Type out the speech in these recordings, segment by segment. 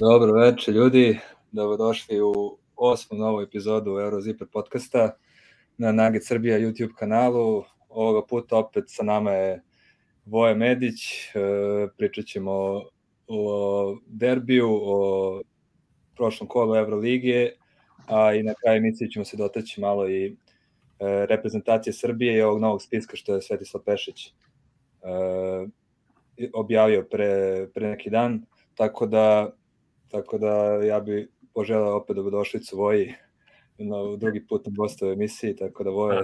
Dobro večer ljudi, dobrodošli u osmu novu epizodu Eurozipper podcasta na Nugget Srbija YouTube kanalu. Ovoga puta opet sa nama je Voje Medić, e, pričat ćemo o derbiju, o prošlom kolu Evroligije, a i na kraju emisije ćemo se dotaći malo i e, reprezentacije Srbije i ovog novog spiska što je Svetislav Pešić e, objavio pre, pre neki dan, tako da Tako da ja bi poželao opet dobrodošlicu Voji na drugi put na gostu emisiji, tako da Voje...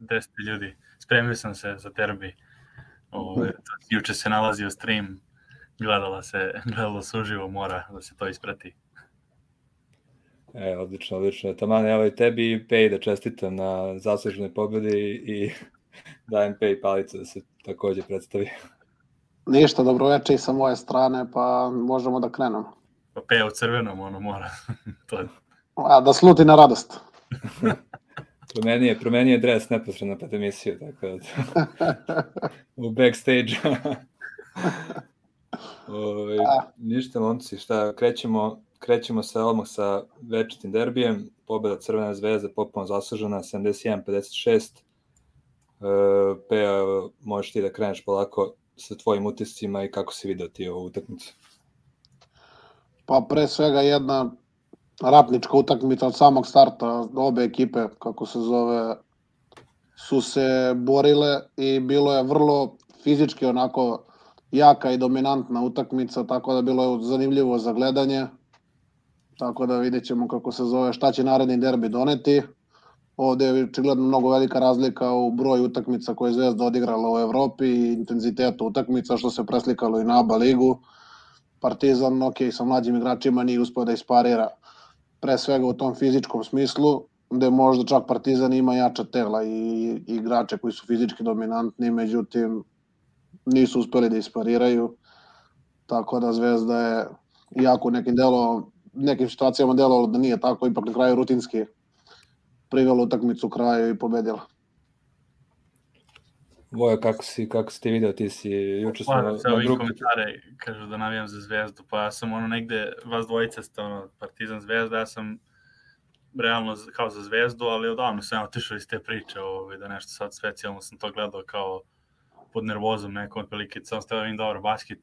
Da, ste ljudi, spremio sam se za derbi. Ove, juče se nalazio stream, gledala se, gledalo se uživo, mora da se to isprati. E, odlično, odlično. Taman, evo i tebi i Pej da čestitam na zasluženoj pobedi i dajem Pej palicu da se takođe predstavi. Ništa, dobroveče i sa moje strane, pa možemo da krenemo. Pa peja u crvenom, ono mora. to je... A, da sluti na radost. promeni je, promeni je dres neposredno pred emisiju, tako da u backstage. Ove, ništa, momci, šta, krećemo, krećemo se odmah sa večitim derbijem, pobeda Crvena zvezda, popolno zaslužena, 71-56. E, Peja, možeš ti da kreneš polako sa tvojim utiscima i kako si video ti ovu utakmicu? Pa pre svega jedna rapnička utakmica od samog starta, obe ekipe, kako se zove, su se borile i bilo je vrlo fizički onako jaka i dominantna utakmica, tako da bilo je zanimljivo za gledanje. Tako da vidjet ćemo kako se zove, šta će naredni derbi doneti. Ovde je očigledno mnogo velika razlika u broju utakmica koje je Zvezda odigrala u Evropi i intenzitetu utakmica, što se preslikalo i na ABA ligu. Partizan, ok, sa mlađim igračima nije uspio da isparira pre svega u tom fizičkom smislu, gde možda čak Partizan ima jača tela i, igrače koji su fizički dominantni, međutim nisu uspeli da ispariraju, tako da Zvezda je iako nekim delo, nekim situacijama delovalo da nije tako, ipak na kraju rutinski privela utakmicu kraju i pobedila. Voja, kako si, kako si ti video, ti si juče smo na, na grupi. komentare, kažu da navijam za Zvezdu, pa ja sam ono negde, vas dvojica ste ono, Partizan Zvezda, ja sam realno kao za Zvezdu, ali odavno sam otišao iz te priče, ovaj, da nešto sad specijalno sam to gledao kao pod nervozom nekom otprilike, sam stavio vidim dobar basket,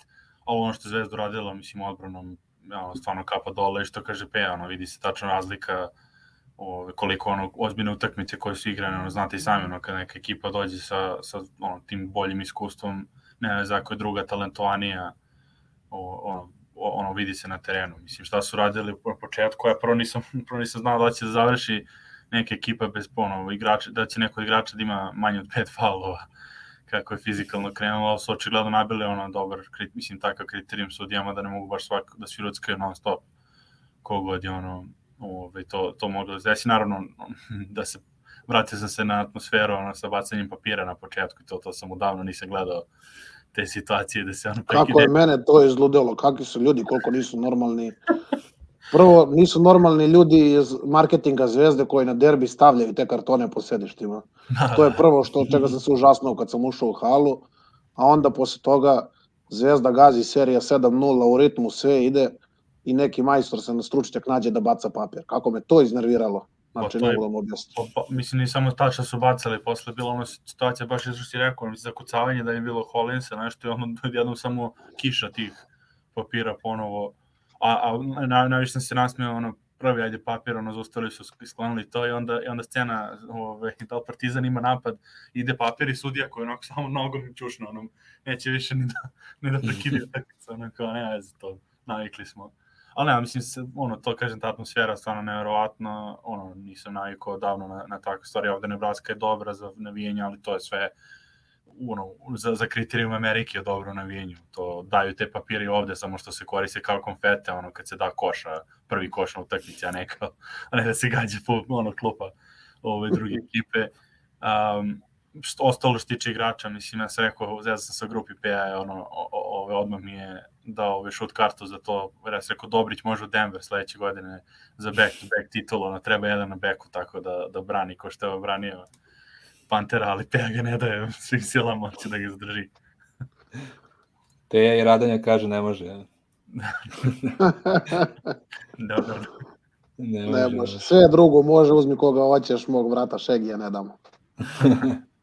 ali ono što Zvezdu radila, mislim, odbranom, ja, stvarno kapa dole, što kaže Peja, ono, vidi se tačno razlika, ove, koliko ono ozbiljne utakmice koje su igrane, ono, znate i sami, ono, kada neka ekipa dođe sa, sa ono, tim boljim iskustvom, ne znam ako je druga talentovanija, o, ono, ono vidi se na terenu. Mislim, šta su radili u početku, ja prvo nisam, prvo nisam znao da će da završi neka ekipa bez ono, igrača, da će neko igrača da ima manje od pet faulova kako je fizikalno krenulo, ali su očigledno nabili ono dobar, mislim, takav kriterijum sudijama da ne mogu baš svak, da svi ruckaju non stop kogod je ono Ove, to, to moglo da desi. Naravno, da se vratio sam se na atmosferu ono, sa bacanjem papira na početku to, to sam udavno nisam gledao te situacije da se ono prekide. Kako je mene to izludelo, kakvi su ljudi, koliko nisu normalni. Prvo, nisu normalni ljudi iz marketinga zvezde koji na derbi stavljaju te kartone po sedištima. To je prvo što čega sam se užasnao kad sam ušao u halu, a onda posle toga Zvezda gazi serija 7-0 u ritmu, sve ide i neki majstor se na stručnjak nađe da baca papir. Kako me to iznerviralo. Znači, pa, ne mogu da objasniti. Pa, pa, mislim, ni samo tača su bacali, posle bila ona situacija, baš što si rekao, mislim, zakucavanje da je bilo Holinsa, nešto i ono jednom samo kiša tih papira ponovo. A, a na, najviše sam se nasmeo, ono, prvi ajde papir, ono, zostali su sklonili to i onda, i onda scena, ove, da li Partizan ima napad, ide papir i sudija koji onako samo nogom čušno, ono, neće više ni da, ni da prekidi utakmicu, ono, kao, ne, to, navikli smo ali ne, mislim, se, ono, to kažem, ta atmosfera stvarno nevjerovatna, ono, nisam navikao davno na, na takve stvari, ovde Nebraska je dobra za navijenje, ali to je sve, ono, za, za kriterijum Amerike je dobro navijenju, to daju te papiri ovde, samo što se koriste kao konfete, ono, kad se da koša, prvi koš na utakmici, a ne kao, a ne da se gađa po, ono, klupa ove druge ekipe. Um, što, ostalo što tiče igrača, mislim, ja sam rekao, zezao sam sa grupi PA, ono, ove, odmah mi je dao ove šut kartu za to, ja sam rekao, Dobrić može u Denver sledeće godine za back to back titul, ono, treba jedan na beku, tako da, da brani ko što je branio Pantera, ali PA ga ne daje svim silama, će da ga zadrži. Te i Radanja kaže ne može, ja. da, da, da. Ne, Ne može, može. Sve drugo može, uzmi koga hoćeš, mog vrata Šegija ne damo.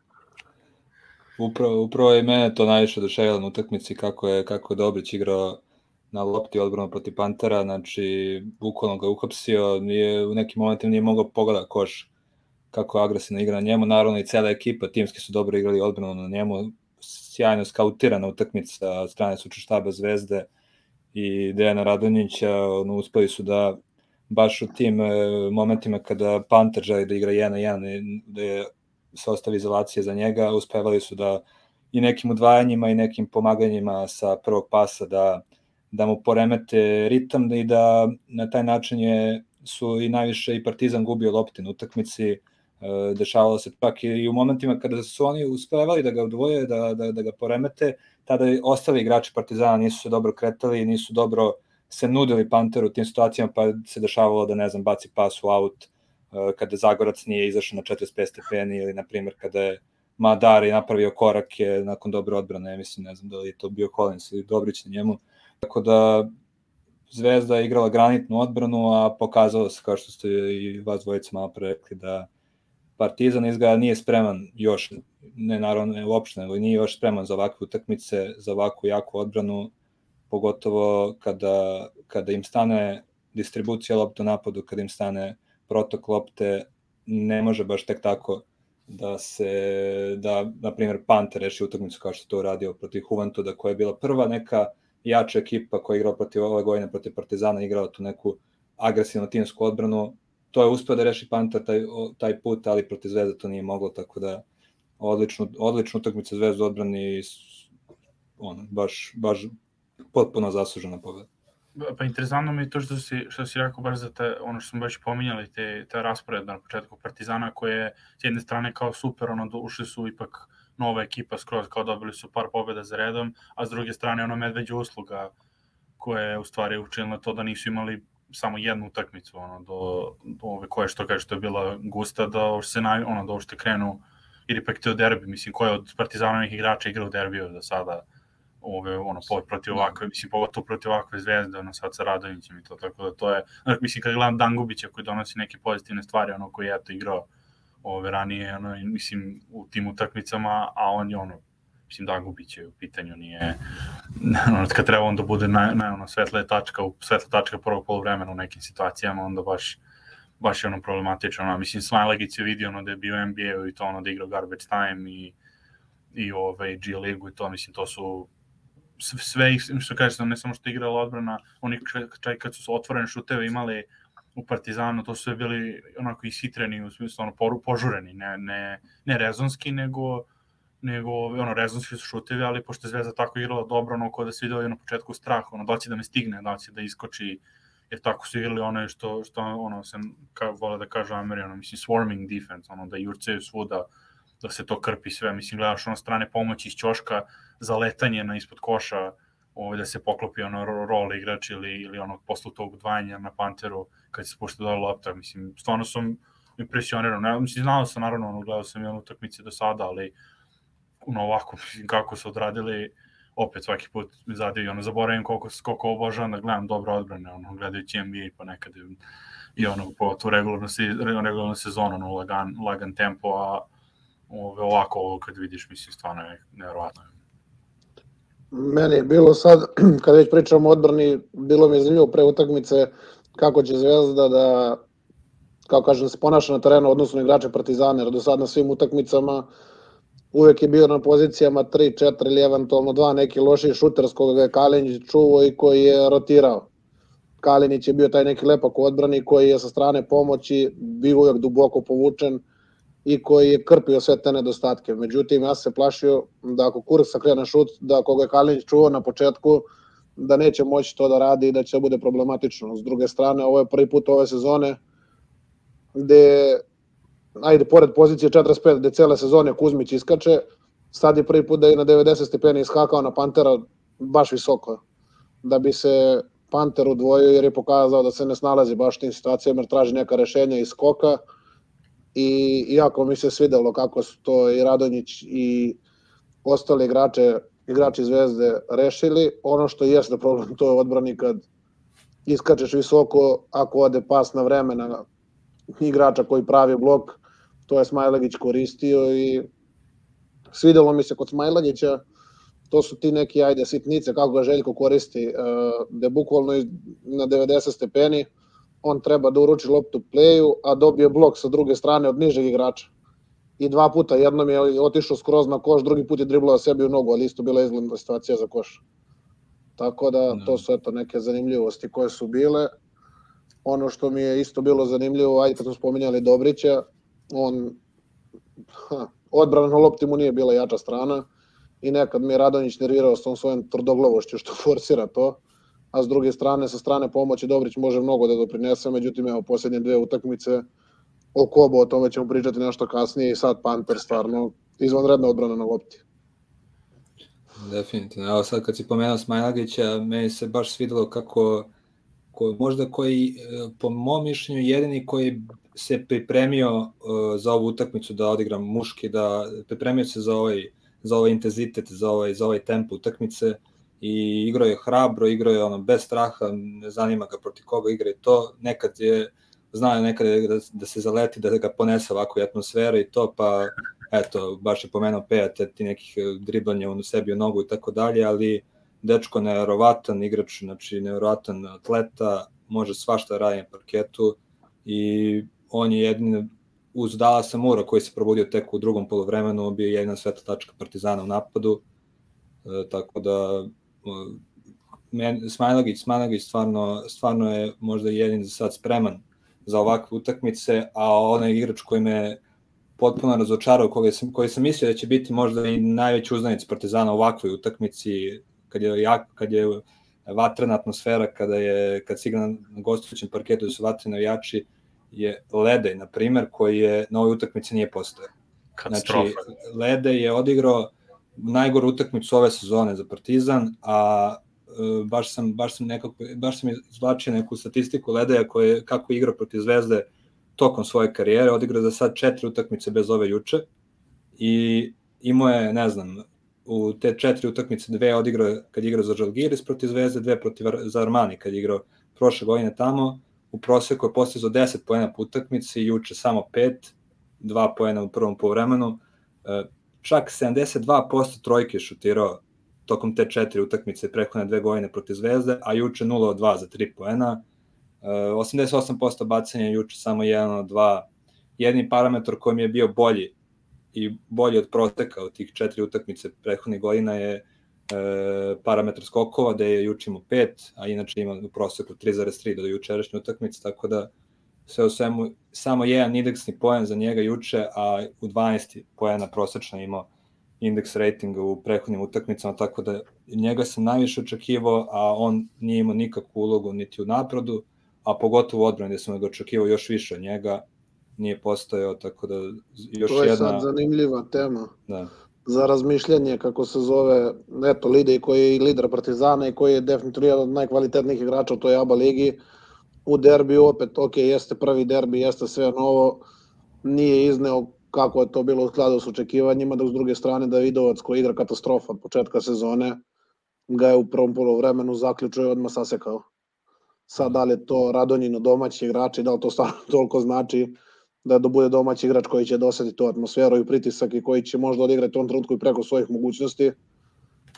Upravo, upravo i mene to najviše oduševilo na utakmici kako je, kako je Dobrić igrao na lopti odbranu protiv Pantera, znači bukvalno ga uhapsio, nije, u nekim momentima nije mogao pogleda koš kako je agresivno igra na njemu, naravno i cela ekipa, timski su dobro igrali odbranu na njemu, sjajno skautirana utakmica od strane suče štaba Zvezde i Dejana Radonjića, ono, uspeli su da baš u tim e, momentima kada Panter želi da igra 1-1, da je se ostavi izolacije za njega, uspevali su da i nekim udvajanjima i nekim pomaganjima sa prvog pasa da, da mu poremete ritam i da na taj način je su i najviše i Partizan gubio lopte na utakmici, e, dešavalo se čak i u momentima kada su oni uspevali da ga odvoje, da, da, da ga poremete, tada ostali igrači Partizana nisu se dobro kretali, nisu dobro se nudili Panteru u tim situacijama, pa se dešavalo da, ne znam, baci pas u aut, kada Zagorac nije izašao na 45 stepeni ili na primjer kada je Madari napravio korake nakon dobre odbrane, mislim, ne znam da li je to bio Collins ili Dobrić na njemu. Tako da Zvezda je igrala granitnu odbranu, a pokazalo se, kao što ste i vas dvojica malo pre rekli, da Partizan izgleda nije spreman još, ne naravno ne uopšte, nego nije još spreman za ovakve utakmice, za ovakvu jaku odbranu, pogotovo kada, kada im stane distribucija lopta napadu, kada im stane protok lopte ne može baš tek tako da se, da, na primjer, Panter reši utakmicu kao što to uradio protiv Juventuda, koja je bila prva neka jača ekipa koja je igrala protiv ove godine, protiv Partizana, igrala tu neku agresivnu timsku odbranu. To je uspeo da reši Panter taj, taj put, ali protiv Zvezda to nije moglo, tako da odličnu, odličnu utakmicu Zvezda odbrani i on, baš, baš potpuno zaslužena pobeda. Pa interesantno mi je to što si, što si rekao baš za te, ono što smo već pominjali, te, te raspored na početku Partizana koje je s jedne strane kao super, ono ušli su ipak nova ekipa skroz, kao dobili su par pobjeda za redom, a s druge strane ono medveđa usluga koja je u stvari učinila to da nisu imali samo jednu utakmicu ono do, do ove koje što kaže što je bila gusta da se naj ono da uopšte krenu ili ipak to derbi mislim ko je od Partizanovih igrača igrao derbiju do sada ove, ono, protiv ovakve, mislim, pogotovo protiv ovakve zvezde, ono, sad sa Radovićem i to, tako da to je, znači, mislim, kad gledam Dangubića koji donosi neke pozitivne stvari, ono, koji je to igrao ove, ranije, ono, mislim, u tim utakmicama, a on je, ono, mislim, Dangubić je u pitanju, nije, ono, kad treba on da bude na, na ono, svetle tačka, u svetle tačka prvog polovremena u nekim situacijama, onda baš, baš je ono problematično, ono, mislim, Smajlegić je vidio ono da je bio NBA i to ono da igrao garbage time i i ovaj G ligu i to mislim to su sve što kažeš, ne samo što je igrala odbrana, oni čak kad su otvorene šuteve imali u Partizanu, to su sve bili onako isitreni, u smislu ono, poru, požureni, ne, ne, ne rezonski, nego nego ono rezonski su šutevi, ali pošto je Zvezda tako igrala dobro, ono ko da se vidio na početku strah, ono da će da me stigne, da će da iskoči, jer tako su igrali ono što što ono se ka vole da kažu Ameri, ono mislim swarming defense, ono da jurcaju svuda, da se to krpi sve, mislim gledaš ono strane pomoći iz ćoška, za letanje na ispod koša, ovaj, da se poklopi ono rol igrač ili, ili ono posle tog udvajanja na Panteru kad se spušta dole lopta, mislim, stvarno sam impresioniran, ne, mislim, znao sam naravno, ono, gledao sam jednu utakmice do sada, ali ono ovako, mislim, kako su odradili, opet svaki put mi zadiju, ono, zaboravim koliko, koliko obožavam da gledam dobre odbrane, ono, gledajući NBA pa nekad i ono, po tu regularnu, regularnu sezonu, ono, lagan, lagan tempo, a ove, ovako, kad vidiš, mislim, stvarno je nevjerovatno. Meni je bilo sad, kad već pričamo o odbrani, bilo mi je zanimljivo pre utakmice kako će Zvezda da, kao kažem, se ponaša na terenu odnosno igrače Partizana, jer do sad na svim utakmicama uvek je bio na pozicijama 3, 4 ili eventualno dva neki loši šuter s koga ga je Kalinić čuvo i koji je rotirao. Kalinić je bio taj neki lepak u odbrani koji je sa strane pomoći bio uvek duboko povučen i koji je krpio sve te nedostatke. Međutim, ja se plašio da ako Kursa krene šut, da ako ga je Kalinić čuo na početku, da neće moći to da radi i da će da bude problematično. S druge strane, ovo je prvi put ove sezone gde, ajde, pored pozicije 45, gde cele sezone Kuzmić iskače, sad je prvi put da je na 90 stepeni iskakao na Pantera baš visoko. Da bi se Panter udvojio jer je pokazao da se ne snalazi baš tim situacijama jer traži neka rešenja iz skoka i jako mi se svidelo kako su to i Radonjić i ostali igrače igrači Zvezde rešili. Ono što jeste problem, to je odbrani kad iskačeš visoko, ako ode pas na vreme na igrača koji pravi blok, to je Smajlagić koristio i svidelo mi se kod Smajlagića, to su ti neki, ajde, sitnice, kako ga Željko koristi, da bukvalno na 90 stepeni, on treba da uruči loptu pleju, a dobije blok sa druge strane od nižeg igrača. I dva puta, jednom je otišao skroz na koš, drugi put je driblao sebi u nogu, ali isto bila izgledna situacija za koš. Tako da, da to su eto neke zanimljivosti koje su bile. Ono što mi je isto bilo zanimljivo, ajde kad smo spominjali Dobrića, on ha, odbrana na lopti mu nije bila jača strana i nekad mi je Radonjić nervirao s tom svojom tvrdoglavošću što forsira to, a s druge strane, sa strane pomoći Dobrić može mnogo da doprinese, međutim, evo, posljednje dve utakmice, o Kobo, o tome ćemo pričati nešto kasnije i sad Panter stvarno izvanredna odbrana na lopti. Definitivno. Evo sad kad si pomenuo Smajlagića, meni se baš svidelo kako ko, možda koji, e, po mom mišljenju, jedini koji se pripremio uh, za ovu utakmicu da odigra muški, da pripremio se za ovaj, za ovaj intenzitet, za ovaj, za ovaj tempo utakmice i igrao je hrabro, igrao je ono bez straha, ne zanima ga proti koga igra i to. Nekad je znao nekad da, da se zaleti, da ga ponese ovako i atmosfera i to, pa eto, baš je pomenuo Pejate ti nekih driblanja u sebi u nogu i tako dalje, ali dečko nevjerovatan igrač, znači nevjerovatan atleta, može svašta radi na parketu i on je jedin uz Dalasa Mura koji se probudio tek u drugom polovremenu, bio je jedna svetla tačka Partizana u napadu, e, tako da men, Smajlagić, Smajlagić stvarno, stvarno je možda jedin za sad spreman za ovakve utakmice, a onaj igrač koji me potpuno razočarao, koji sam, koji sam mislio da će biti možda i najveći uznanic Partizana u ovakvoj utakmici, kad je, jak, kad je vatrena atmosfera, kada je, kad se igra na gostujućem parketu da su vatreni navijači, je Ledej, na primer, koji je na ovoj utakmici nije postao. Znači, Ledej je odigrao najgoru utakmicu ove sezone za Partizan, a e, baš sam, baš sam nekako, baš sam izvlačio neku statistiku Ledeja koje, kako igra protiv Zvezde tokom svoje karijere, odigrao za sad četiri utakmice bez ove juče i imao je, ne znam, u te četiri utakmice dve odigrao kad igrao za Žalgiris protiv Zvezde, dve protiv za Armani kad igrao prošle godine tamo, u proseku je postizao 10 poena po utakmici, juče samo 5, 2 poena u prvom povremenu, e, čak 72% trojke šutirao tokom te četiri utakmice prehodne dve godine protiv Zvezde, a juče 0 od 2 za 3 poena. 88% bacanja juče samo 1 od 2. Jedni parametar koji mi je bio bolji i bolji od proteka od tih četiri utakmice prethodnih godina je e, parametar skokova, da je juče imao 5, a inače ima u proseku 3,3 do jučerašnje utakmice, tako da sve u svemu samo jedan indeksni poen za njega juče, a u 12 poena prosečno imao indeks ratinga u prethodnim utakmicama, tako da njega sam najviše očekivao, a on nije imao nikakvu ulogu niti u naprodu, a pogotovo u odbrani gde sam ga očekivao još više od njega, nije postojao, tako da još jedna... To je jedna... sad zanimljiva tema. Da. Za razmišljanje, kako se zove, eto, Lidej koji je i lider Partizana i koji je definitivno jedan od najkvalitetnijih igrača u toj ABA ligi, u derbiju opet, ok, jeste prvi derbi, jeste sve novo, nije izneo kako je to bilo u skladu s očekivanjima, dok s druge strane Davidovac koji igra katastrofa od početka sezone, ga je u prvom polovremenu zaključio i odmah sasekao. Sad, da li je to Radonjino domaći igrač i da li to stvarno toliko znači da da bude domaći igrač koji će dosaditi tu atmosferu i pritisak i koji će možda odigrati u tom trenutku i preko svojih mogućnosti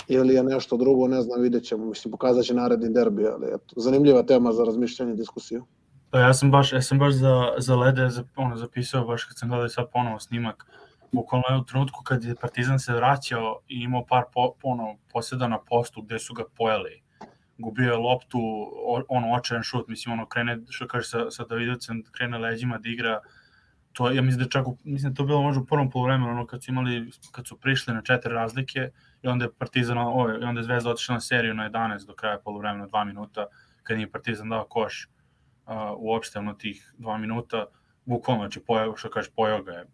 ili je nešto drugo, ne znam, vidjet ćemo, mislim, pokazat će naredni derbi, ali eto, zanimljiva tema za razmišljanje i diskusiju. Pa ja sam baš, ja sam baš za, za Lede za, ono, zapisao baš kad sam gledao sad ponovo snimak, bukvalno je u trenutku kad je Partizan se vraćao i imao par po, ono, posjeda na postu gde su ga pojeli. Gubio je loptu, ono, očajan šut, mislim, ono, krene, što kaže sa, sa Davidovcem, krene leđima da igra, to ja mislim da čak mislim da to bilo možda u prvom poluvremenu ono kad su imali kad su prišli na četiri razlike i onda je Partizan ovaj i onda je Zvezda otišla na seriju na 11 do kraja poluvremena 2 minuta kad je Partizan dao koš uh, uopšte ono tih 2 minuta bukvalno znači pojao što kažeš pojao ga je.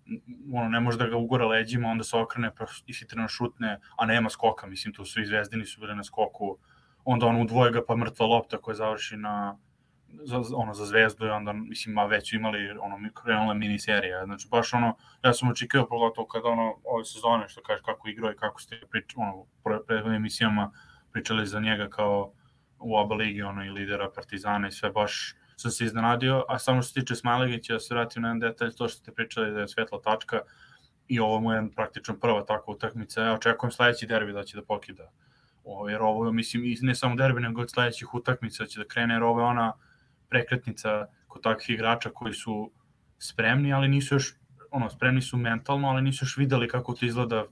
Ono ne može da ga ugura leđima onda se okrene pa ishitreno šutne a nema skoka mislim tu su i Zvezdini su bili na skoku. Onda on udvoje ga pa mrtva lopta koja završi na za, ono, za zvezdu i onda, mislim, ma već imali ono, krenula miniserija, znači baš ono, ja sam očekio pogotovo kada ono, ove sezone, što kaže kako igrao i kako ste prič, ono, pre, pre emisijama pričali za njega kao u oba ligi, ono, i lidera Partizana i sve, baš sam se iznenadio, a samo što se tiče Smajlegića, da se vratim na jedan detalj, to što ste pričali da je svetla tačka, i ovo mu je praktično prva takva utakmica, ja očekujem sledeći derbi da će da pokida. O, jer ovo, mislim, ne samo derbi, nego od sledećih utakmica će da krene, jer ovo je ona prekretnica kod takvih igrača koji su spremni, ali nisu još, ono, spremni su mentalno, ali nisu još videli kako to izgleda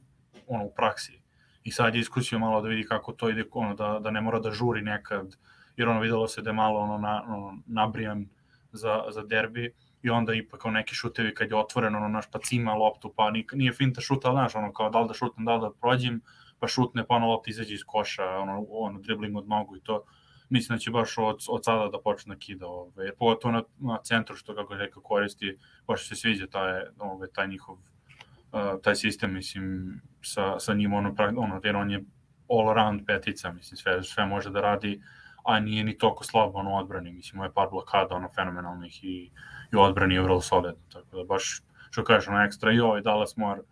ono, u praksi. I sad je iskusio malo da vidi kako to ide, ono, da, da ne mora da žuri nekad, jer ono videlo se da je malo ono, na, ono, nabrijan za, za derbi i onda ipak kao neki šutevi kad je otvoren, ono, naš pa cima loptu, pa nije, finta šuta, ali znaš, ono, kao da li da šutnem, da li da prođem, pa šutne, pa ono lopta izađe iz koša, ono, ono dribling od nogu i to mislim da će baš od, od sada da počne da kida, ove, pogotovo na, na centru što kako rekao koristi, baš se sviđa taj, ove, taj njihov uh, taj sistem, mislim, sa, sa njim, ono, ono, jer on je all around petica, mislim, sve, sve može da radi, a nije ni toliko slabo ono odbrani, mislim, je par blokada, ono, fenomenalnih i, i odbrani je vrlo solidno, tako da baš, što kažeš, ono, ekstra, i ovaj Dallas Moore,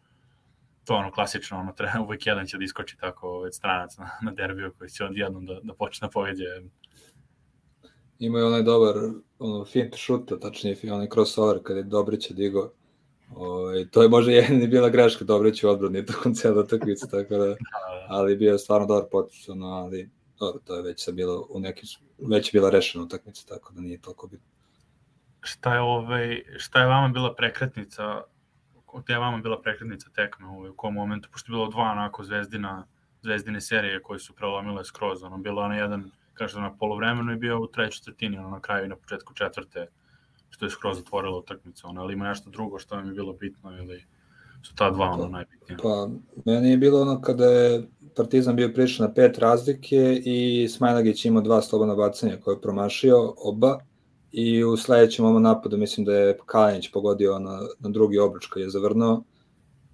to ono klasično, ono, treba, uvek jedan će da iskoči tako ovaj, stranac na, na derbiju koji će odjednom da, da počne da poveđe. Ima i onaj dobar ono, fint šuta, tačnije onaj crossover kada je Dobrića digo. Ovaj, to je možda jedini bila greška Dobrić u odbrani tokom cijela utakmice, tako da, da, da, ali bio je stvarno dobar potis, ono, ali dobro, to je već sa bilo u nekim, već je bila rešena utakmica, tako da nije toliko bitno. Šta je, ovaj, šta je vama bila prekretnica te je vama bila prekretnica tekme ovaj, u kom momentu, pošto je bilo dva onako zvezdina, zvezdine serije koje su prelomile skroz, ono, bilo ono jedan, kažem, na polovremenu i bio u trećoj četvrtini, ono, na kraju i na početku četvrte, što je skroz otvorilo utakmicu, ono, ali ima nešto drugo što vam je bilo bitno ili su ta dva ono najbitnije? Pa, meni je bilo ono kada je Partizan bio prišao na pet razlike i Smajlagić imao dva slobodna bacanja koje je promašio, oba, i u sledećem ovom napadu mislim da je Kalinić pogodio na, na drugi obruč kad je zavrnuo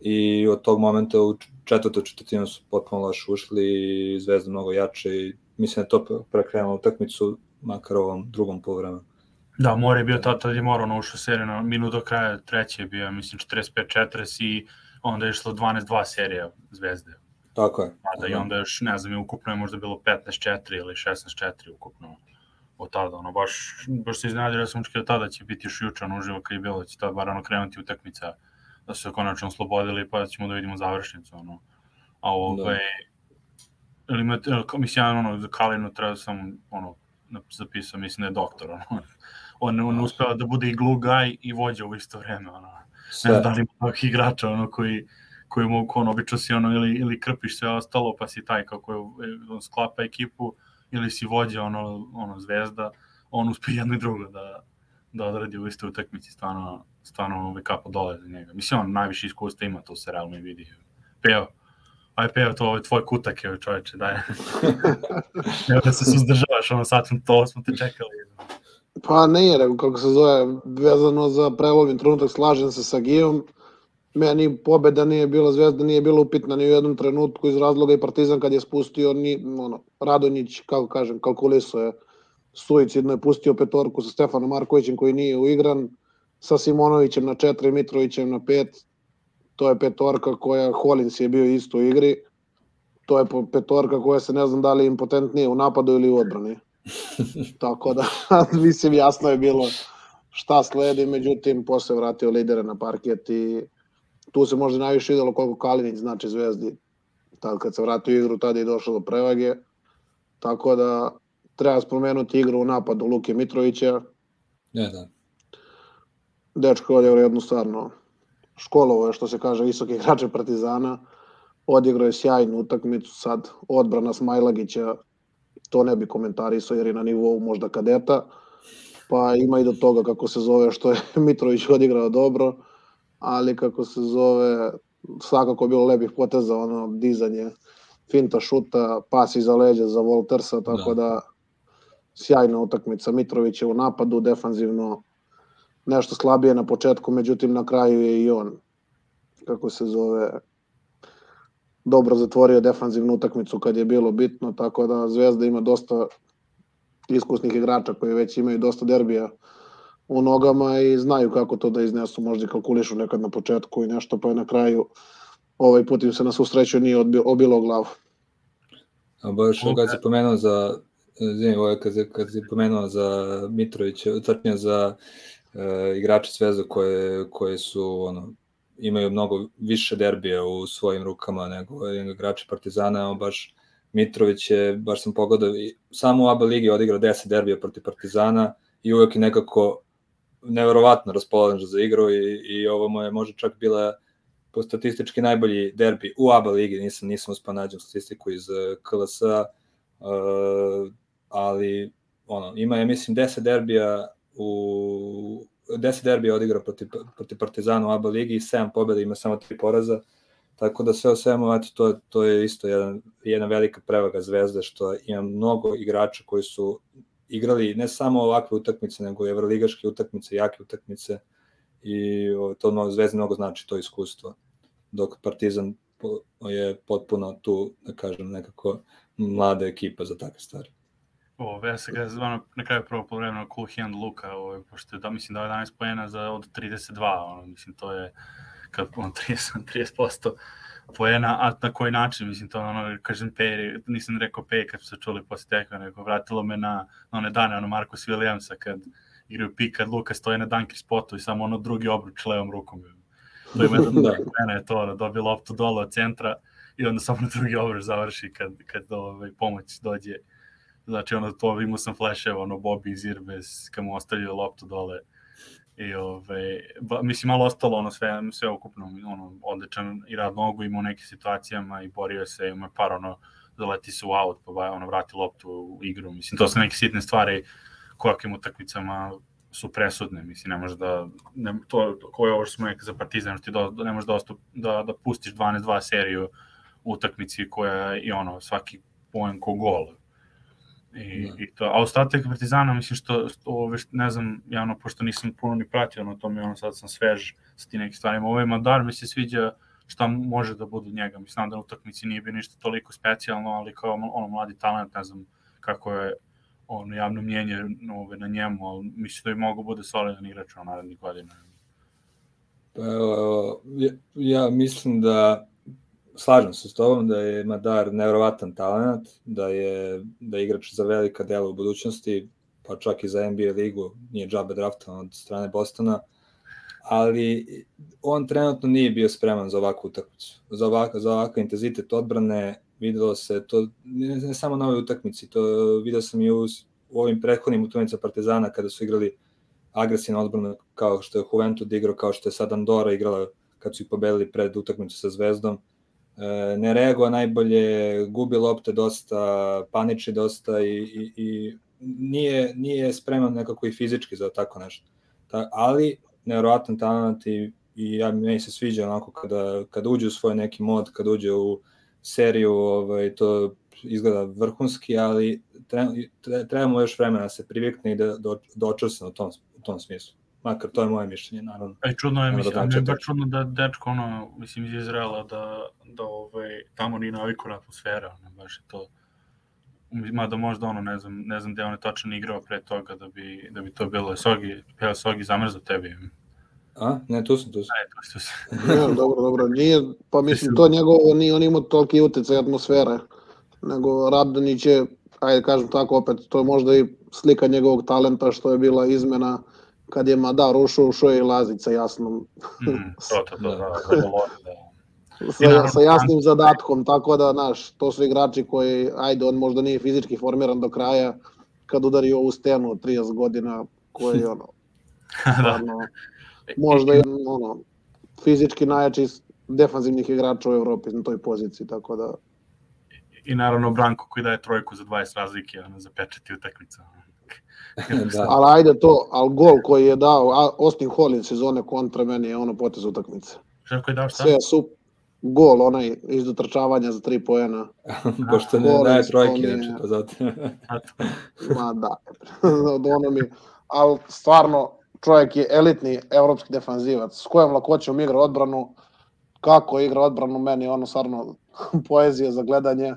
i od tog momenta u četvrtu četvrtinu su potpuno loš ušli i Zvezda mnogo jače i mislim da je to prekrenulo utakmicu makar ovom drugom polovremenu. Da, More je bio tad, tad je Morano ušao seriju na minut do kraja treće je bio, mislim, 45-40 i onda je išlo 12-2 serija Zvezde. Tako je. Da, da, i onda još, ne znam, ukupno je možda bilo 15-4 ili 16-4 ukupno od tada, ono, baš, baš se iznenadio da sam očekio tada će biti još juče, ono, uživo kad je bilo, da će tada bar ono krenuti utakmica, da su se konačno oslobodili, pa da ćemo da vidimo završnicu, ono. A ovaj, da. ili imate, mislim, ja, ono, za Kalinu treba sam, ono, zapisao, mislim da je doktor, ono. On, on uspeva da bude i glue guy i vođa u isto vreme, ono. Sve. Ne znam da li ima takvih igrača, ono, koji, koji mogu, ono, obično si, ono, ili, ili krpiš sve ostalo, pa si taj kako je, on sklapa ekipu, ili si vođa ono, ono zvezda, on uspe jedno i drugo da, da odradi u istoj utakmici, stvarno, stvarno ovaj kapo dole za njega. Mislim, on najviše iskustva ima, to se realno i vidi. Peo, aj peo, to ovaj tvoj kutak je čoveče, daj. Evo da se suzdržavaš, ono sad to smo te čekali. Pa ne, kako se zove, vezano za prelovni trenutak, slažem se sa Gijom, meni pobeda nije bila zvezda, nije bila upitna ni u jednom trenutku iz razloga i Partizan kad je spustio, ni, ono, Radonjić, kako kažem, kalkuliso je suicidno je pustio petorku sa Stefanom Markovićem koji nije uigran, sa Simonovićem na 4, Mitrovićem na 5, to je petorka koja, Holins je bio isto u igri, to je petorka koja se ne znam da li impotentnije u napadu ili u odbrani. Tako da, mislim, jasno je bilo šta sledi, međutim, posle vratio lidere na parket i tu se možda najviše videlo koliko Kalinić znači Zvezdi. Tad kad se vratio igru, tada je došlo do prevage. Tako da treba spomenuti igru u napadu Luke Mitrovića. Ne, da. Dečko je jednu stvarno školovo je što se kaže visoki igrače Partizana. Odigrao je sjajnu utakmicu sad odbrana Smajlagića to ne bi komentarisao jer je na nivou možda kadeta pa ima i do toga kako se zove što je Mitrović odigrao dobro ali kako se zove, svakako je bilo lepih poteza, ono, dizanje, finta šuta, pas iza leđa za Voltersa, tako da, da sjajna utakmica. Mitrović je u napadu, defanzivno nešto slabije na početku, međutim na kraju je i on, kako se zove, dobro zatvorio defanzivnu utakmicu kad je bilo bitno, tako da Zvezda ima dosta iskusnih igrača koji već imaju dosta derbija u nogama i znaju kako to da iznesu, možda i kalkulišu nekad na početku i nešto, pa je na kraju ovaj put im se na susreću nije obilo glavu. A baš kad si pomenuo za Zim, ovo kad, kad si pomenuo za Mitrovića, trpnja za e, igrače Zvezda koje, koje su ono, imaju mnogo više derbija u svojim rukama nego igrači Partizana, evo baš Mitrović je, baš sam pogledao, samo u ABA ligi odigrao 10 derbija protiv Partizana i uvek je nekako neverovatno raspoložen za igru i, i ovo mu je možda čak bila po statistički najbolji derbi u ABA ligi, nisam, nisam uspio nađem statistiku iz eh, KLS-a, uh, ali ono, ima je, mislim, 10 derbija u 10 derbija odigrao protiv, protiv Partizana u ABA ligi i 7 pobjeda, ima samo 3 poraza. Tako da sve o svemu, eto, to, to je isto jedan, jedna velika prevaga zvezde, što ima mnogo igrača koji su igrali ne samo ovakve utakmice, nego i evroligaške utakmice, jake utakmice i to mnogo, zvezde mnogo znači to iskustvo. Dok Partizan je potpuno tu, da kažem, nekako mlada ekipa za takve stvari. O, ja se ga zvano na kraju prvo polovremena cool hand Luka, ovaj, pošto da, mislim da je 11 poena za od 32, ono, mislim to je kad on 30, 30% poena, a na koji način, mislim, to ono, kažem, Pej, nisam rekao Pej kad se čuli posle tekma, nego vratilo me na, na one dane, ono, Marcus Williamsa, kad igraju pik, kad Luka stoji na dunker spotu i samo ono drugi obruč levom rukom. To ima jedan da. mene je to, ono, dobije loptu dole od centra i onda samo na drugi obruč završi kad, kad ovaj, pomoć dođe. Znači, ono, to imao sam flasheva, ono, Bobby iz Irbes, kad mu ostavio loptu dole I ove, ba, mislim, malo ostalo ono sve, sve ukupno, ono, odličan i rad nogu ima u nekim situacijama i borio se, ima par ono, zaleti se u out, pa ba, ono, vrati loptu u igru, mislim, to su neke sitne stvari kojakim utakmicama su presudne, mislim, ne može da, ne, to, ko je ovo što smo nekak za Partizan, što ti do, ne može da, ostup, da, da pustiš 12-2 seriju u utakmici koja je i ono, svaki poen ko gol, I, da. i to, a ostatak Partizana, mislim što, što ove, ne znam, ja ono, pošto nisam puno ni pratio na tome, ono, sad sam svež sa ti nekim stvarima. Ovaj Madar mi se sviđa šta može da bude njega. Mislim da na utakmici nije bio ništa toliko specijalno, ali kao ono mladi talent, ne znam kako je ono javno mnjenje ove, na njemu, ali mislim da je mogu bude solidan igrač u narednih godina. Pa, ja, ja mislim da slažem se s tobom da je Madar nevrovatan talent, da je, da je igrač za velika dela u budućnosti, pa čak i za NBA ligu, nije džabe draftan od strane Bostona, ali on trenutno nije bio spreman za ovakvu utakmicu, za, ovak, za ovakav intenzitet odbrane, videlo se to, ne, ne samo na ovoj utakmici, to video sam i u, u ovim prethodnim utakmicama Partizana kada su igrali agresivnu odbranu kao što je Juventud igrao, kao što je sad Andora igrala kad su ih pobedili pred utakmicu sa Zvezdom ne reaguje najbolje, gubi lopte dosta, paniči dosta i, i, i nije, nije spreman nekako i fizički za tako nešto. Ta, ali nevjerovatan talent i, i ja meni se sviđa onako kada, kada uđe u svoj neki mod, kada uđe u seriju, ovaj, to izgleda vrhunski, ali treba, trebamo još vremena da se privikne i da, da, da očvrsne u tom, u tom smislu. Makar to je moje mišljenje, naravno. E, čudno je, mislim, da je baš čudno da dečko, ono, mislim, iz Izraela, da, da ovaj, tamo nije navikuna atmosfera, ne, baš je to, mada možda ono, ne znam, ne znam gde on je tačno igrao pre toga da bi, da bi to bilo, Sogi, peo Sogi zamrzo tebi. A? Ne, tu sam, tu sam. Ne, tu, tu sam. ja, dobro, dobro, nije, pa mislim, to njegovo, nije on imao toliki utjecaj atmosfere, nego Radonić je, ajde kažem tako opet, to je možda i slika njegovog talenta što je bila izmena kad je Madar ušao, ušao je i Lazica jasnom. Mm, to, to, to, da, da, da, sa, sa jasnim zadatkom, tako da, znaš, to su igrači koji, ajde, on možda nije fizički formiran do kraja, kad udari ovu stenu od 30 godina, koji je, ono, stvarno, možda je, ono, fizički najjači defanzivnih igrača u Evropi na toj poziciji, tako da... I naravno Branko koji daje trojku za 20 razlike, ono, za pečeti utakmicu da. Ali ajde to, al gol koji je dao Austin Hollins sezone kontra meni je ono potez utakmice. Šta koji dao šta? Sve su gol, onaj iz dotrčavanja za tri pojena. Pošto ne daje trojke, znači to zato. Ma da, od ono mi, ali stvarno čovjek je elitni evropski defanzivac, s kojom lakoćom igra odbranu, kako igra odbranu, meni ono stvarno poezija za gledanje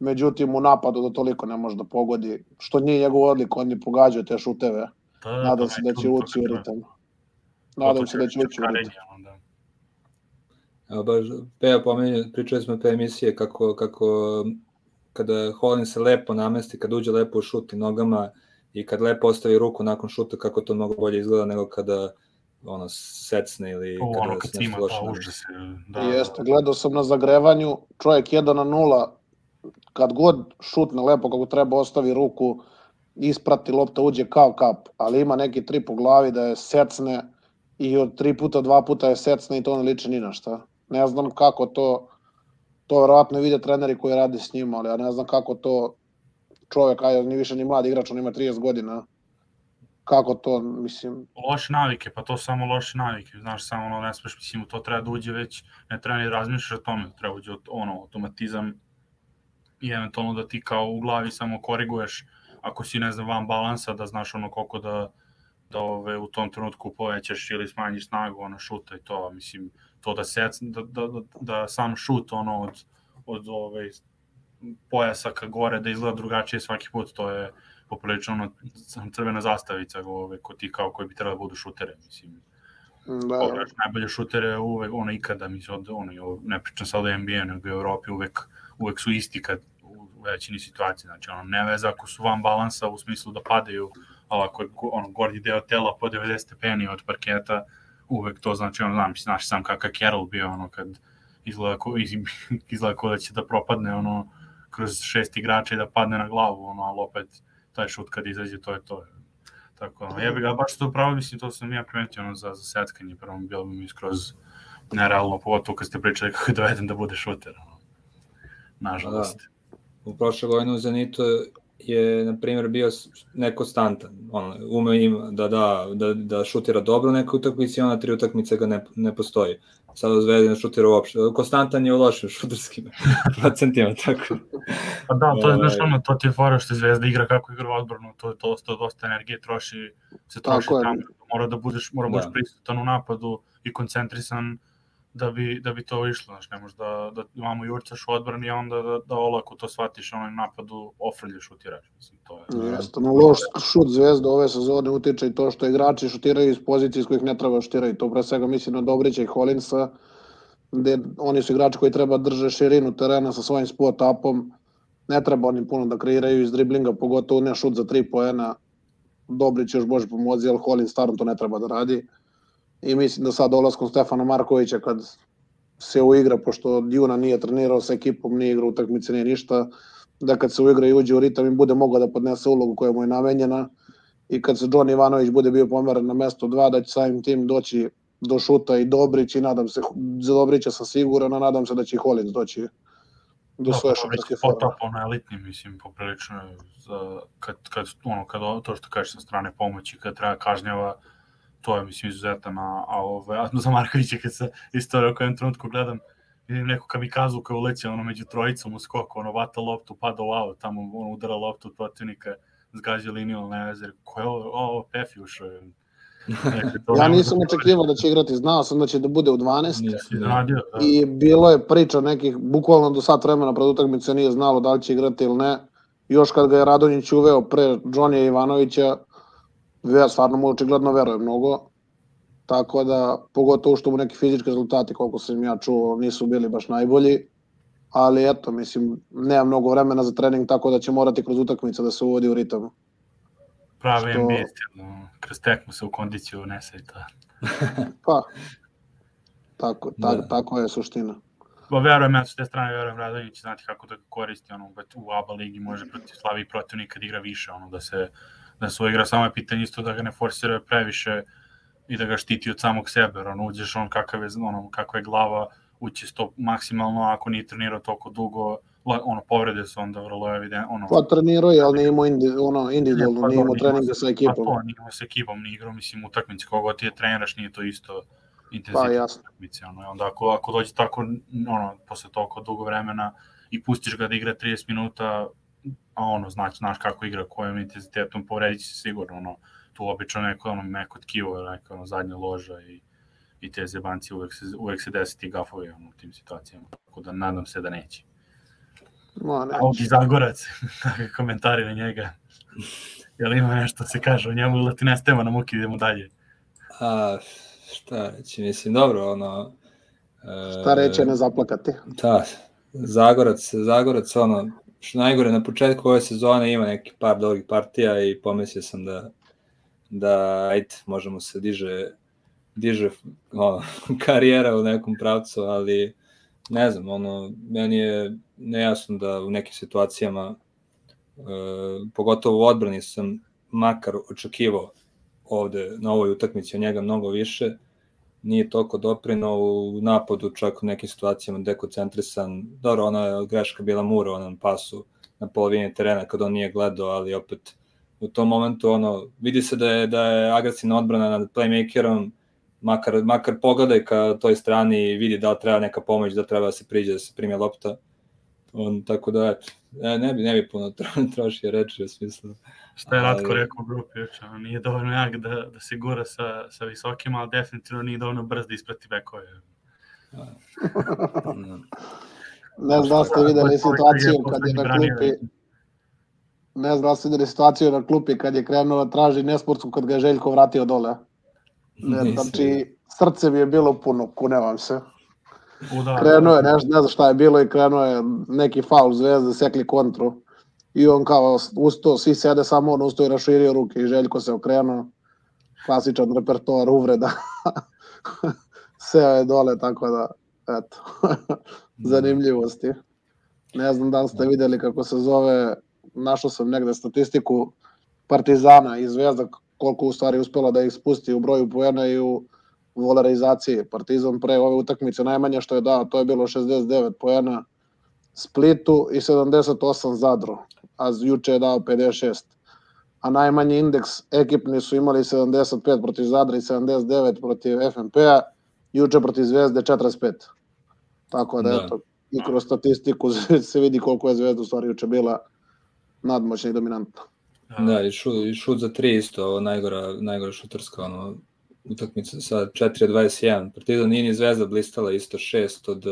međutim u napadu da toliko ne može da pogodi, što nije njegov odlik, on je pogađao te šuteve. Da, da, Nadam to se da tu- će ući u ritam. Nadam se da će ući u ritam. Evo baš, Peja pomenje, pričali smo pre emisije kako, kako kada Holin se lepo namesti, kad uđe lepo u šut i nogama i kad lepo ostavi ruku nakon šuta, kako to mnogo bolje izgleda nego kada ono secne ili U, kada ono kad se nešto loše užas. Da, Jeste, gledao sam na zagrevanju, čovjek 1 na 0, kad god šutne lepo kako treba, ostavi ruku, isprati lopta, uđe kao kap, ali ima neki tri po glavi da je secne i od tri puta, dva puta je secne i to ne liči ni na šta. Ne znam kako to, to verovatno vide treneri koji rade s njima, ali ja ne znam kako to čovjek, ajde, ni više ni mlad igrač, on ima 30 godina, kako to, mislim, loše navike, pa to samo loše navike, znaš, samo ono, ne smeš, mislim, u to treba da uđe već, ne treba ni razmišljaš o tome, treba uđe ono, automatizam i eventualno da ti kao u glavi samo koriguješ, ako si, ne znam, van balansa, da znaš ono koliko da, da ove, u tom trenutku povećaš ili smanjiš snagu, ono, šuta i to, mislim, to da, sec, da, da, da, da sam šut, ono, od, od ove, pojasa ka gore, da izgleda drugačije svaki put, to je poprilično ono, crvena zastavica ove, ko ti kao koji bi trebalo da budu šutere, mislim. da, Pogledaš najbolje šutere uvek, ono ikada, mislim, od, ono, ne pričam sad o NBA, nego u Evropi uvek, uvek su isti kad u većini situacije, znači ono, ne veze ako su van balansa u smislu da padaju, ali ako je ono, gornji deo tela po 90 stepeni od parketa, uvek to znači, ono, znam, znaš sam kakav Carroll bio, ono, kad izgleda ko, iz, izgleda ko da će da propadne, ono, kroz šest igrača i da padne na glavu, ono, ali opet taj šut kad izađe, to je to. Tako, ono, jebi ga, baš to pravo, mislim, to sam ja primetio, ono, za, za setkanje, prvo bilo bi mi skroz nerealno, pogotovo kad ste pričali kako je doveden da bude šuter, ono. Nažalost. U prošle godine u Zenitu je, na primjer, bio nekonstantan. Ono, ume ima da, da, da, da šutira dobro u nekoj utakmici, a ona tri utakmice ga ne, ne postoji. Sada u Zvezdi ne šutira uopšte. Konstantan je u lošim šuterskim procentima, tako. Pa da, to je, znaš, Ovaj. ono, to ti je fora što je Zvezda igra kako igra odbranu, to je dosta, dosta energije troši, se troši Tako tamo. Mora da budeš, mora da budeš Da. prisutan u napadu i koncentrisan da bi, da bi to išlo, znaš, ne možeš da, da imamo jurcaš u odbrani, a onda da, da olako to shvatiš, onaj napadu ofrlje šutiraš, mislim, to je. Jeste, na loš šut zvezda ove sezone utiče i to što igrači šutiraju iz pozicije iz kojih ne treba šutiraju. To pre svega mislim na Dobrića i Holinsa, gde oni su igrači koji treba da drže širinu terena sa svojim spot upom. Ne treba oni puno da kreiraju iz driblinga, pogotovo ne šut za tri poena. Dobrić još bože pomozi, ali Holin stvarno to ne treba da radi. I mislim da sad dolaskom Stefana Markovića kad se uigra, pošto Juna nije trenirao sa ekipom, nije igrao utakmice, nije ništa, da kad se uigra i uđe u ritam i bude mogao da podnese ulogu koja mu je namenjena i kad se John Ivanović bude bio pomeren na mesto 2, da će samim tim doći do šuta i Dobrić i nadam se, za Dobrića sam siguran, a nadam se da će i Holins doći do svoje šutarske forme. Potop, ono elitni, mislim, poprilično za, kad, kad, ono, kad to što kažeš sa strane pomoći, kad treba kažnjava, to je, mislim, izuzetan, a, a, ove, a za Markovića kad se istorija u kojem trenutku gledam, vidim neku kamikazu koja uleće ono među trojicom u skoku, ono vata loptu, pada u out, tamo ono udara loptu od protivnika, zgađa liniju, ne veze, ko je ovo, ovo Pefi ušao je. Ja ne nisam da očekivao da će igrati, znao sam da će da bude u 12 Nisam, se da. da. i bilo je priča nekih, bukvalno do sat vremena pred utakmice nije znalo da li će igrati ili ne. Još kad ga je Radonjić uveo pre Johnija Ivanovića, ja stvarno mu očigledno veruje mnogo. Tako da, pogotovo što mu neki fizički rezultati, koliko sam ja čuo, nisu bili baš najbolji. Ali eto, mislim, nema mnogo vremena za trening, tako da će morati kroz utakmice da se uvodi u ritam. Pravi što- NBA stil, kroz tekmu se u kondiciju unese i to. Pa, tako, tak, Da. tako je suština. Ba, verujem, ja s te strane verujem Radović, znati kako da koristi, ono, u ABA ligi može protiv slabih protivnika da igra više, ono, da se, da se igra, samo je pitanje isto da ga ne forsira previše i da ga štiti od samog sebe, ono, uđeš on kakav je, ono, kakva je glava, ući sto maksimalno, ako nije trenirao toliko dugo, ono, povrede su onda vrlo evidentno, ono, Pa trenirao je, ali nije imao indi, ono, individualno, Pa nije imao treninga sa Pa ekipom. to, nije imao sa ekipom, nije igrao, mislim, utakmice, kogo ti je treniraš, nije to isto Pa intenzitet jasno. utakmice, ono, onda ako, ako dođe tako, ono, posle toliko dugo vremena i pustiš ga da igra 30 minuta, a ono, znači, znaš kako igra, kojim intenzitetom, povredit će se sigurno, ono, tu obično neko, ono, neko tkivo, neko, ono, zadnja loža i, i te zebanci uvek se, uvek se desi ti gafovi, ono, u tim situacijama, tako da nadam se da neće. No, ne. Audi Zagorac, kakve komentari na njega. Jel ima nešto da se kaže o njemu ili da ti nestajemo na muki, idemo dalje? A, šta reći, mislim, dobro, ono... e, Šta reće ne zaplakati. Da, Zagorac, Zagorac, ono, što najgore, na početku ove sezone ima neki par dobrih partija i pomislio sam da, da ajde, možemo se diže, diže ono, karijera u nekom pravcu, ali ne znam, ono, meni je nejasno da u nekim situacijama, e, pogotovo u odbrani sam makar očekivao ovde na ovoj utakmici od njega mnogo više, nije toliko doprino u napadu, čak u nekim situacijama dekoncentrisan. Dobro, ona je greška bila Mura, onom pasu na polovini terena kad on nije gledao, ali opet u tom momentu ono, vidi se da je, da je agresivna odbrana nad playmakerom, makar, makar pogledaj ka toj strani i vidi da treba neka pomoć, da treba da se priđe, da se prime lopta. On, tako da, eto, ne, ne bi, ne bi puno tro- trošio reči u smislu. Šta je Ratko Ali- rekao u grupi nije dovoljno jak da, da se gura sa, sa visokima, ali definitivno nije dovoljno brz da isprati bekove. Ne znam da ste videli situaciju kad je na klupi, ne znam da ste videli situaciju na klupi kad je krenuo da traži nesportsku kad ga je Željko vratio dole. Ne, znači, srce mi je bilo puno, kunevam se. Da, Krenuo je, nešto, ne znam šta je bilo i krenuo je neki faul zvezde, sekli kontru. I on kao ustao, svi sede, samo on ustao i raširio ruke i Željko se okrenuo. Klasičan repertoar uvreda. Seo je dole, tako da, eto, zanimljivosti. Ne znam da li ste videli kako se zove, našao sam negde statistiku Partizana i Zvezda, koliko u stvari uspela da ih spusti u broju poena i u volarizaciji. Partizan pre ove utakmice najmanje što je dao, to je bilo 69 poena Splitu i 78 Zadru, a juče je dao 56. A najmanji indeks ekipni su imali 75 protiv Zadra i 79 protiv FNP-a, juče protiv Zvezde 45. Tako da, Da. eto, i kroz statistiku se vidi koliko je Zvezda u stvari juče bila nadmoćna i dominantna. Da, i šut, i šut za tri isto, ovo najgora, najgora šutarska ono, utakmica sa 4 od 21. Partizan nije ni Zvezda blistala isto 6 od,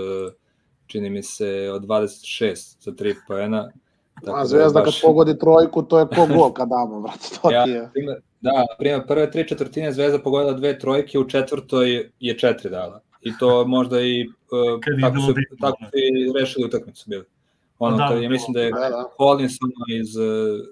čini mi se, od 26 za 3 poena. A da Zvezda kad baš- pogodi trojku, to je ko gol kad damo, brate, to Ja, ti je. da, na primjer, prve tri četvrtine Zvezda pogodila dve trojke, u četvrtoj je četiri dala. I to možda i uh, Kad tako, su, bitno, tako da. su i rešili utakmicu bili. Ono, Da, kad, ja mislim da je Da, da. Iz uh,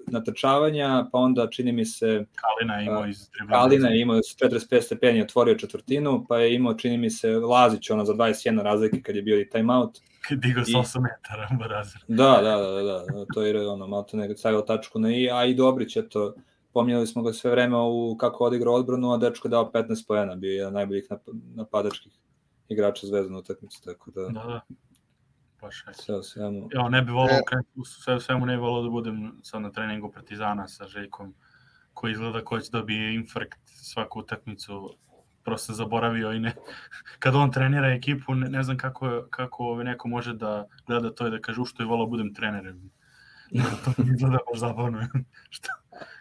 natrčavanja, pa onda čini mi se Kalina je imao iz dribla. Kalina je imao s 45 stepeni otvorio četvrtinu, pa je imao čini mi se Lazić ono za 21 razlike kad je bio i timeout. Digao sa I- 8 metara, Barazer. Da, da, da, da, da, to je ono, malo to nekad stavio tačku na i, a i Dobrić, eto, pominjali smo ga sve vreme u kako odigrao odbranu, a dečko je dao 15 poena, bio je jedan od najboljih nap- napadačkih igrača Zvezda na utakmici, tako da, Da, da. Baš je. sve svemu. Ja, ne bi volao, E. kad, sve, svemu ne bi volao da budem sad na treningu Partizana sa Željkom, koji izgleda ko će dobije infarkt svaku utakmicu, prosto zaboravio i ne, kad on trenira ekipu, ne, ne znam kako, kako ovaj neko može da gleda to i da kaže u što je volao budem trenerem. to mi izgleda baš zabavno. Šta?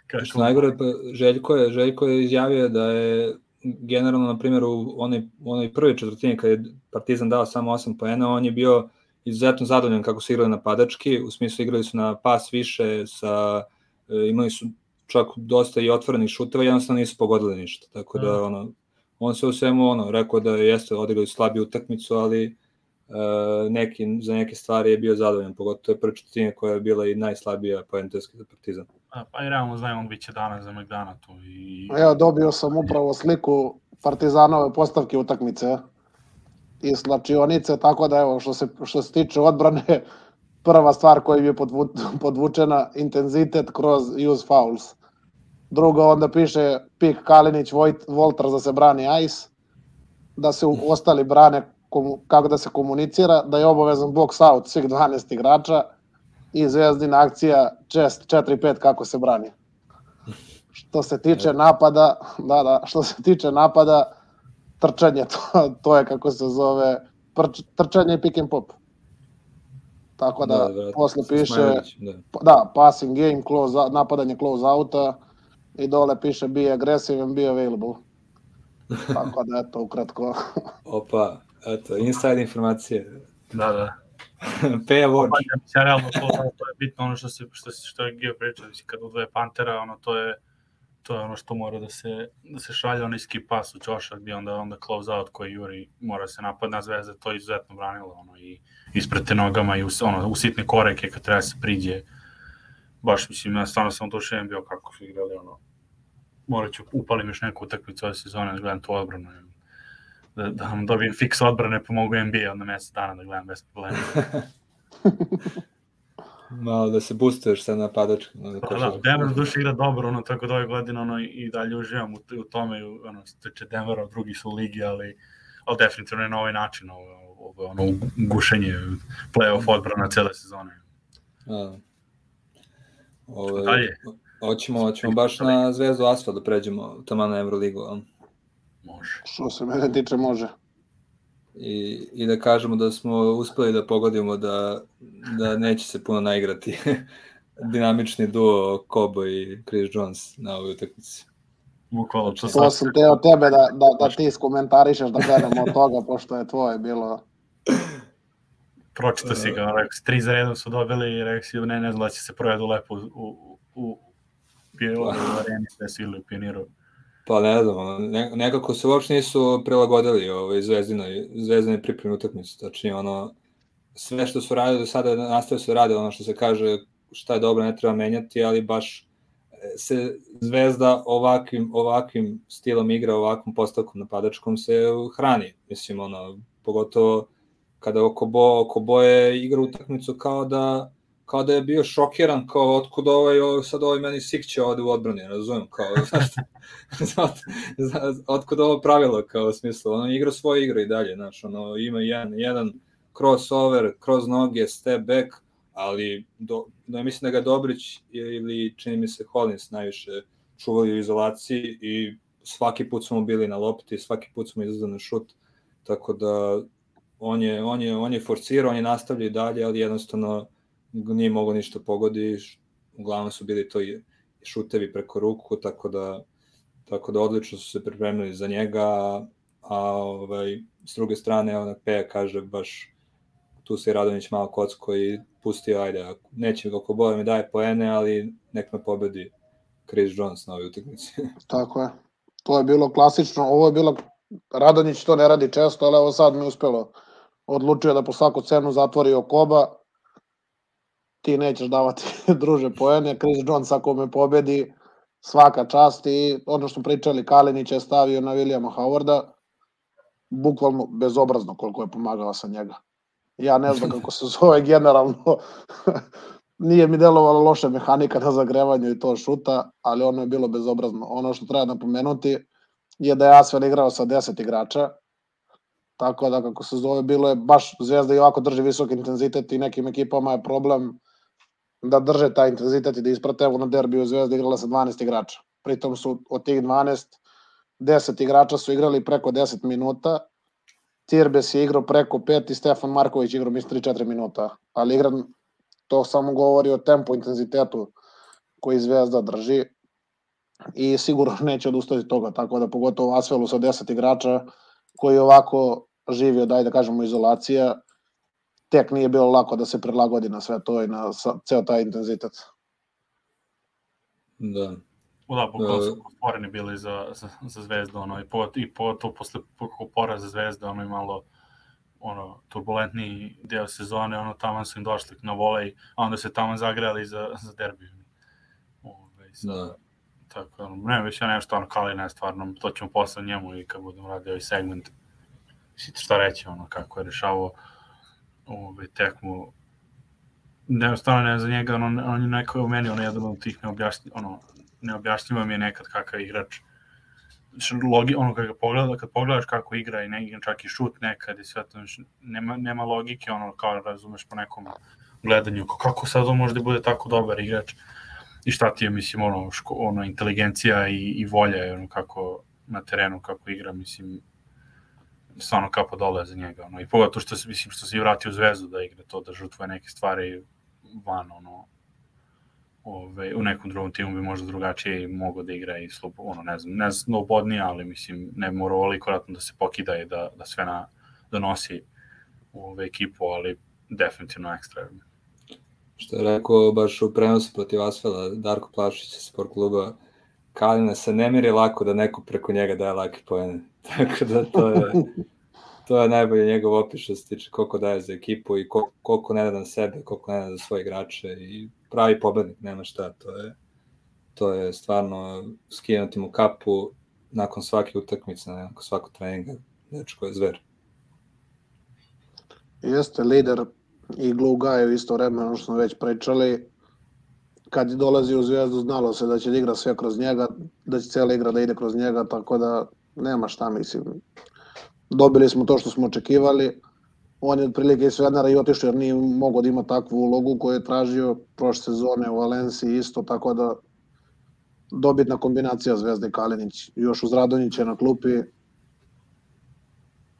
Kako? Što najgore, pa Željko je, Željko je izjavio da je generalno, na primjer, u onoj, u onoj prvi četvrtini kad je Partizan dao samo 8 poena, on je bio izuzetno zadovoljan kako su igrali napadački, u smislu igrali su na pas više, sa, e, imali su čak dosta i otvorenih šuteva, jednostavno nisu pogodili ništa, tako da Da. ono, on se u svemu ono, rekao da jeste odigrali slabiju utakmicu, ali e, neki, za neke stvari je bio zadovoljan, pogotovo je prva četvrtina koja je bila i najslabija poenteski za Partizan. A, Pa i realno znaju, on bit će danas za McDana tu. I... Evo, dobio sam upravo sliku Partizanove postavke utakmice iz slačionice, tako da evo, što se, što se tiče odbrane, prva stvar koja je podvu, podvučena, intenzitet kroz use fouls. Drugo, onda piše Pik Kalinić, Vojt, Voltar za se brani ice, da se u- ostali brane komu, kako da se komunicira, da je obavezan box out svih 12 igrača i zvezdina akcija chest 4-5 kako se brani. Što se tiče napada, da, da, što se tiče napada, trčanje, to, to je kako se zove, prč, trčanje i pick and pop. Tako da, da verovatno, posle sa piše, da. pa- da, passing game, close, napadanje close outa i dole piše be aggressive and be available. Tako da, eto, ukratko. Opa, eto, inside informacije. Da, da. Pay watch. Pa, ja, mislim, realno to, to je bitno ono što se što se što je Gio pričao, mislim kad udvoje Pantera, ono to je to je ono što mora da se da se šalje onaj ski pas u ćošak gdje onda onda close out koji juri mora se napad na zvezde, to je izuzetno branilo ono i isprete nogama i u, ono, u sitne koreke kad treba da se priđe baš mislim ja stvarno sam oduševljen bio kako su igrali ono morat ću upalim još neku utakmicu ove sezone da gledam tu odbranu da, da vam dobijem fiks odbrane pa mogu NBA onda mesec dana da gledam bez problema Malo da se boostuješ sa napadačkom. Da, Pa da, Denver duše igra dobro, ono, tako da ove godine ono, i dalje uživam u, u tome, ono, steče Denvera, drugi su u ligi, ali, ali definitivno je na ovaj način, ovo, ovo ono, gušenje play-off odbrana cele sezone. A. Ove, Dalje. Hoćemo, hoćemo baš na Zvezdu Asfa da pređemo tamo na Euroligu. Može. Što se mene tiče, može. I, I da kažemo da smo uspeli da pogodimo da, da neće se puno naigrati dinamični duo Kobo i Chris Jones na ovoj utakmici. Bukvalno, to To sad sam teo tebe da, da, da ti skomentarišeš da krenemo od toga, pošto je tvoje bilo... pročito si ga, rekao si, tri za redom su dobili i si, ne, ne znam da će se provedu lepo u, u, u, u, u areni, sve su ili u pioniru. Pa ne znam, ne, nekako se uopšte nisu prilagodili ovaj, zvezdinoj, zvezdinoj pripremi utakmice, tačnije ono, sve što su radili do sada nastavio se radi ono što se kaže šta je dobro ne treba menjati, ali baš e, se Zvezda ovakvim, ovakvim stilom igra, ovakvom postavkom napadačkom se hrani. Mislim, ono, pogotovo kada oko, bo, oko boje igra utakmicu kao da kao da je bio šokiran, kao otkud ovaj, ovaj sad ovaj meni sikće ovde u odbrani, razumem, kao, otkud ovo pravilo, kao u smislu, ono igra svoje igre i dalje, znaš, ono, ima jedan, jedan crossover, kroz noge, step back, ali do, da mislim da ga Dobrić ili čini mi se Hollins najviše čuvali u izolaciji i svaki put smo bili na lopti, svaki put smo izazvali na šut, tako da on je, on je, on je forcirao, on je nastavljao i dalje, ali jednostavno nije mogo ništa pogodi, uglavnom su bili to i šutevi preko ruku, tako da tako da odlično su se pripremili za njega, a, ovaj, s druge strane, onak Peja kaže baš tu se Radonić malo kocko i pustio, ajde, neće ga oko boja mi daje poene, ali nek me pobedi Chris Jones na ovoj utakmici. Tako je. To je bilo klasično, ovo je bilo, Radonjić to ne radi često, ali evo sad mi uspelo. Odlučio da po svaku cenu zatvori Okoba, ti nećeš davati druže poene, Chris Jones ako me pobedi, svaka čast i ono što pričali, Kalinić je stavio na Williama Howarda, bukvalno bezobrazno koliko je pomagala sa njega. Ja ne znam kako se zove generalno, nije mi delovala loša mehanika na zagrevanju i to šuta, ali ono je bilo bezobrazno. Ono što treba napomenuti je da je Asvel igrao sa 10 igrača, tako da kako se zove, bilo je baš Zvezda i ovako drži visok intenzitet i nekim ekipama je problem da drže taj intenzitet i da isprate. Evo na derbiju Zvezda igrala sa 12 igrača. Pritom su od tih 12, 10 igrača su igrali preko 10 minuta, Tirbes je igrao preko 5 i Stefan Marković igrao mislim 3-4 minuta. Ali igran, to samo govori o tempu, intenzitetu koji Zvezda drži i sigurno neće odustati toga, tako da pogotovo Asvelu sa 10 igrača koji ovako živio, daj da kažemo, izolacija, tek nije bilo lako da se prilagodi na sve to i na ceo taj intenzitet. Da. Da, bukvalno su stvoreni bili za, za, za zvezdu, ono, i, po, i po, to posle poraza zvezde, ono, i malo ono, turbulentni deo sezone, ono, tamo su im došli na volej, a onda se tamo zagrali za, za derbiju. Ove, sa, da. Tako, ono, ne, već ja nešto, ono, Kalina je stvarno, to ćemo posle njemu i kad budemo radili ovaj segment, šta reći, ono, kako je rešavao ove, tekmu, ne, stvarno ne za njega, ono, on je neko u meni, ono, jedan od tih neobjašnji, ono, neobjašnjivo mi je nekad kakav igrač, logi, ono kad ga pogleda, kad pogledaš kako igra i ne čak i šut nekad i sve to, nema, nema logike, ono, kao razumeš po nekom gledanju, kako sad on može da bude tako dobar igrač i šta ti je, mislim, ono, ško, ono inteligencija i, i volja, ono, kako na terenu, kako igra, mislim, stvarno kapa dole za njega, ono, i pogotovo što se, mislim, što se i vratio u zvezdu da igra to, da žrtvuje neke stvari van, ono, ove, u nekom drugom timu bi možda drugačije mogao da igra i slob, ono, ne znam, ne znam, slobodnije, ali mislim, ne mora ovoliko da se pokida i da, da sve na, da nosi ove ekipu, ali definitivno ekstra. Što je rekao baš u prenosu protiv Asfela, Darko Plašić iz sport kluba, Kalina se ne miri lako da neko preko njega daje laki pojene. Tako da to je, to je najbolje njegov opis što se tiče koliko daje za ekipu i koliko, koliko ne da na sebe, koliko ne da za svoje igrače i pravi pobednik, nema šta, to je to je stvarno skinuti mu kapu nakon svake utakmice, nakon svakog treninga, dečko je zver. Jeste lider i glue guy u isto vreme, ono što smo već pričali, kad je dolazi u Zvezdu znalo se da će da igra sve kroz njega, da će cela igra da ide kroz njega, tako da nema šta mislim. Dobili smo to što smo očekivali, on je otprilike iz Svednara i otišao jer nije mogao da ima takvu ulogu koju je tražio prošle sezone u Valenciji isto, tako da dobitna kombinacija Zvezda i Kalinić. Još uz Radonjića na klupi,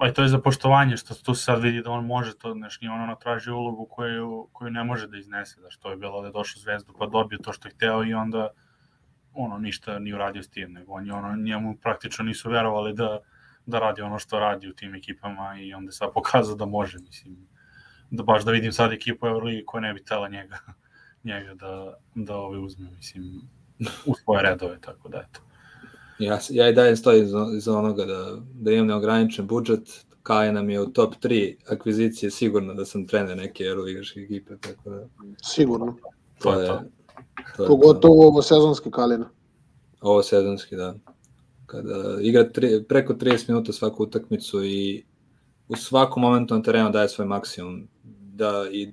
Pa i to je za poštovanje, što tu sad vidi da on može to, znaš, nije on ono traži ulogu koju, koju ne može da iznese, da što je bilo da je došao zvezdu pa dobio to što je hteo i onda ono ništa ni uradio s tim, nego on je ono, njemu praktično nisu verovali da, da radi ono što radi u tim ekipama i onda sad pokazao da može, mislim, da baš da vidim sad ekipu Euroligi koja ne bi tela njega, njega da, da ove uzme, mislim, u svoje redove, tako da eto. Ja, ja i dalje stojim iz, iz onoga da, da imam neograničen budžet, Kaja nam je u top 3 akvizicije sigurno da sam trener neke euroligaške ekipe, tako da sigurno. to je, to je Pogotovo ovo sezonski Kalina. ovo sezonski, da. Kada igra tri, preko 30 minuta svaku utakmicu i u svakom momentu na terenu daje svoj maksimum, da i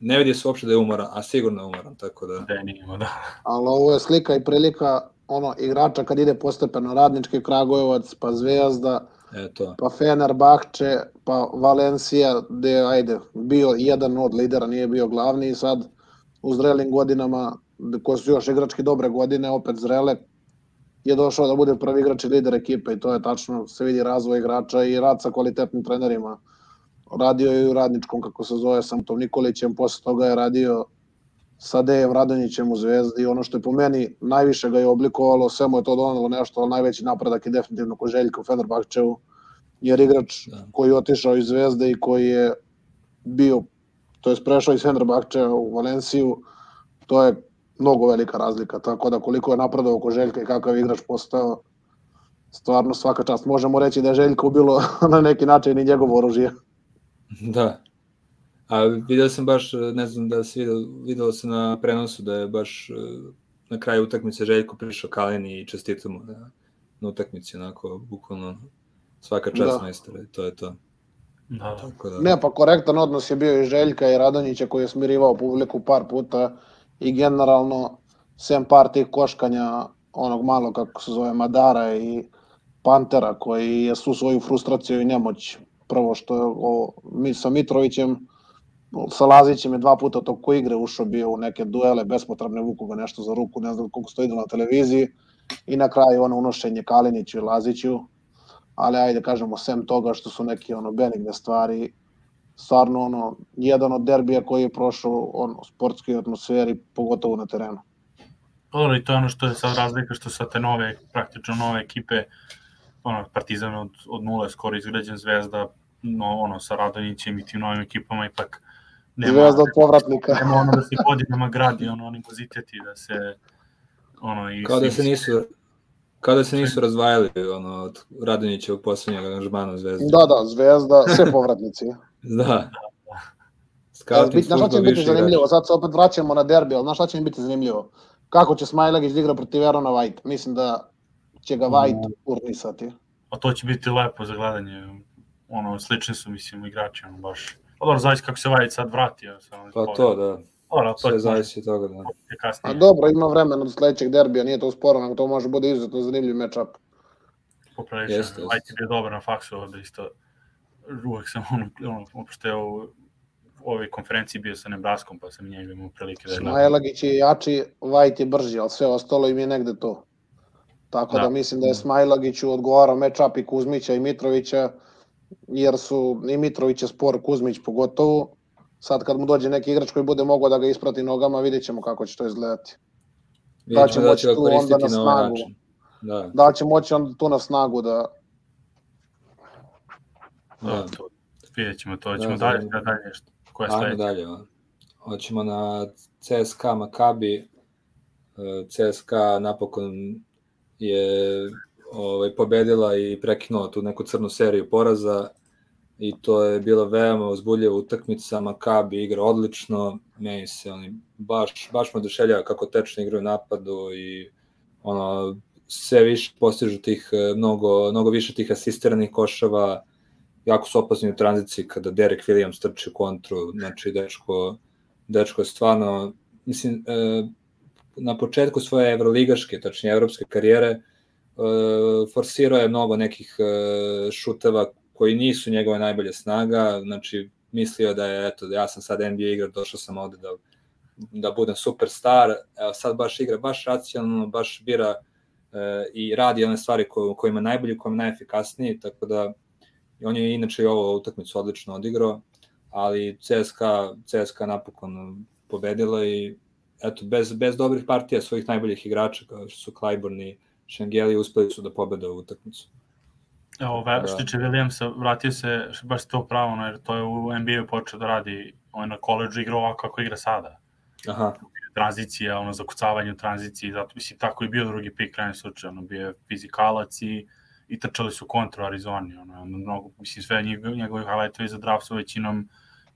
ne vidi se uopšte da je umoran, a sigurno je umoran, tako da... Da je nimo, da. Ali ovo je slika i prilika ono igrača kad ide postepeno Radnički Kragujevac, pa Zvezda, E, to. pa Fenerbahče, pa Valencija, gde ajde, bio jedan od lidera, nije bio glavni i sad u zrelim godinama, koje su još igrački dobre godine, opet zrele, je došao da bude prvi igrač i lider ekipe i to je tačno, se vidi razvoj igrača i rad sa kvalitetnim trenerima. Radio je i u Radničkom, kako se zove, sam Tom Nikolićem, posle toga je radio sa Dejem Radonjićem u Zvezdi. Ono što je po meni najviše ga je oblikovalo, sve mu je to donalo nešto, ali najveći napredak je definitivno ko Željko Fenerbahčevu, jer igrač Da. koji je otišao iz Zvezde i koji je bio, to je prešao iz Fenerbahče u Valenciju, to je mnogo velika razlika, tako da koliko je napredao oko Željka i kakav je igrač postao, stvarno svaka čast. Možemo reći da je Željko bilo na neki način i njegovo oružje. Da. A video sam baš, ne znam da se video, video se na prenosu da je baš eh, na kraju utakmice Željko prišao Kalini i čestitao mu na, na utakmici, onako, bukvalno svaka čast Da. da. majstore, to je to. Da, Tako da, Ne, pa korektan odnos je bio i Željka i Radonjića koji je smirivao publiku par puta i generalno sem par tih koškanja onog malo kako se zove Madara i Pantera koji je su svoju frustraciju i nemoć prvo što je o, mi sa Mitrovićem sa Lazićem je dva puta toko igre ušao bio u neke duele bespotrebne vuku ga nešto za ruku ne znam koliko stoji na televiziji i na kraju ono unošenje Kaliniću i Laziću ali ajde kažemo sem toga što su neke ono benigne stvari stvarno ono jedan od derbija koji je prošao ono sportskoj atmosferi pogotovo na terenu. Dobro, i to je ono što je sad razlika, što sa te nove, praktično nove ekipe, ono, Partizan od, od nule skoro izgrađen Zvezda, no, ono, sa Radonjićem i tim novim ekipama ipak nema, Zvezda od povratnika. nema ono da se godinama gradi, ono, animoziteti, da se, ono, i kao da se nisu kao da se nisu razdvajali ono, od Radonjića u poslednjeg aranžmana u Zvezdi. Da, da, Zvezda, sve povratnici. Da. Znaš Scouting šta će biti zanimljivo? Sad se opet vraćamo na derbi, ali znaš šta će mi biti zanimljivo? Kako će Smajlagić da igra protiv Erona White? Mislim da će ga White urnisati. a to će biti lepo za gledanje, ono, slični su, mislim, igrači, ono, baš, pa dobro, zavisi kako se Vajić sad vratio. Samo Pa to, da. Dobro, to Sve zavisi od toga, da. je A kasnije. dobro, ima vremena do sledećeg derbija, nije to sporo, nego to može bude izuzetno zanimljiv matchup. poprilično. Jeste, jeste. Vajt je bio dobar na faksu ovde isto. Uvek sam ono, ono uopšte u, u ovoj konferenciji bio sa Nebraskom, pa sam njega imao prilike da. Smajlagić je jači, White je brži, ali sve ostalo im je negde to. Tako da, Da. mislim da je Smajlagiću odgovarao matchup i Kuzmića i Mitrovića, jer su i Mitrović je spor, Kuzmić pogotovo. Sad kad mu dođe neki igrač koji bude mogao da ga isprati nogama, vidjet ćemo kako će to izgledati. Će da će ga moći tu onda koristiti na na ovaj snagu. način. Da, Da li će moći onda tu na snagu da... Da, da. to, vidjet ćemo to, Da, ćemo da, dalje, da. da dalje, što, Koja Ajmo dalje. Hoćemo na CSKA Makabi. E, CSKA napokon je ovaj, pobedila i prekinula tu neku crnu seriju poraza i to je bila veoma uzbuljiva utakmica, Makabi igra odlično, meni se oni baš, baš me oduševljava kako tečno igraju napadu i ono, sve više postižu tih, e, mnogo, mnogo više tih asistiranih košava, jako su opasni u tranziciji kada Derek Williams trči u kontru, znači dečko, dečko je stvarno, mislim, e, na početku svoje evroligaške, tačnije evropske karijere, forsirao je mnogo nekih e, šuteva koji nisu njegove najbolje snaga, znači mislio da je, eto, ja sam sad NBA igrač, došao sam ovde da, da budem superstar, evo sad baš igra, baš racionalno, baš bira e, i radi one stvari koje, kojima najbolji, kojima je najefikasniji, tako da on je inače i ovo utakmicu odlično odigrao, ali CSKA, CSKA napokon pobedila i eto, bez, bez dobrih partija svojih najboljih igrača, kao što su Clyburn i Šengeli, uspeli su da pobede ovu utakmicu. Evo, ve, Da. što tiče Williamsa, vratio se baš to pravo, jer to je u NBA-u počeo da radi, on je na koleđu igrao ovako kako igra sada. Aha, Tranzicija, ono, zakucavanje u tranziciji, zato mislim, tako i bio drugi pik krajem slučaja, ono, bio je fizikalac i, i trčali su kontra u Arizoni, ono, ono, mnogo, mislim, sve njegovi, njegovi highlightovi za draft su većinom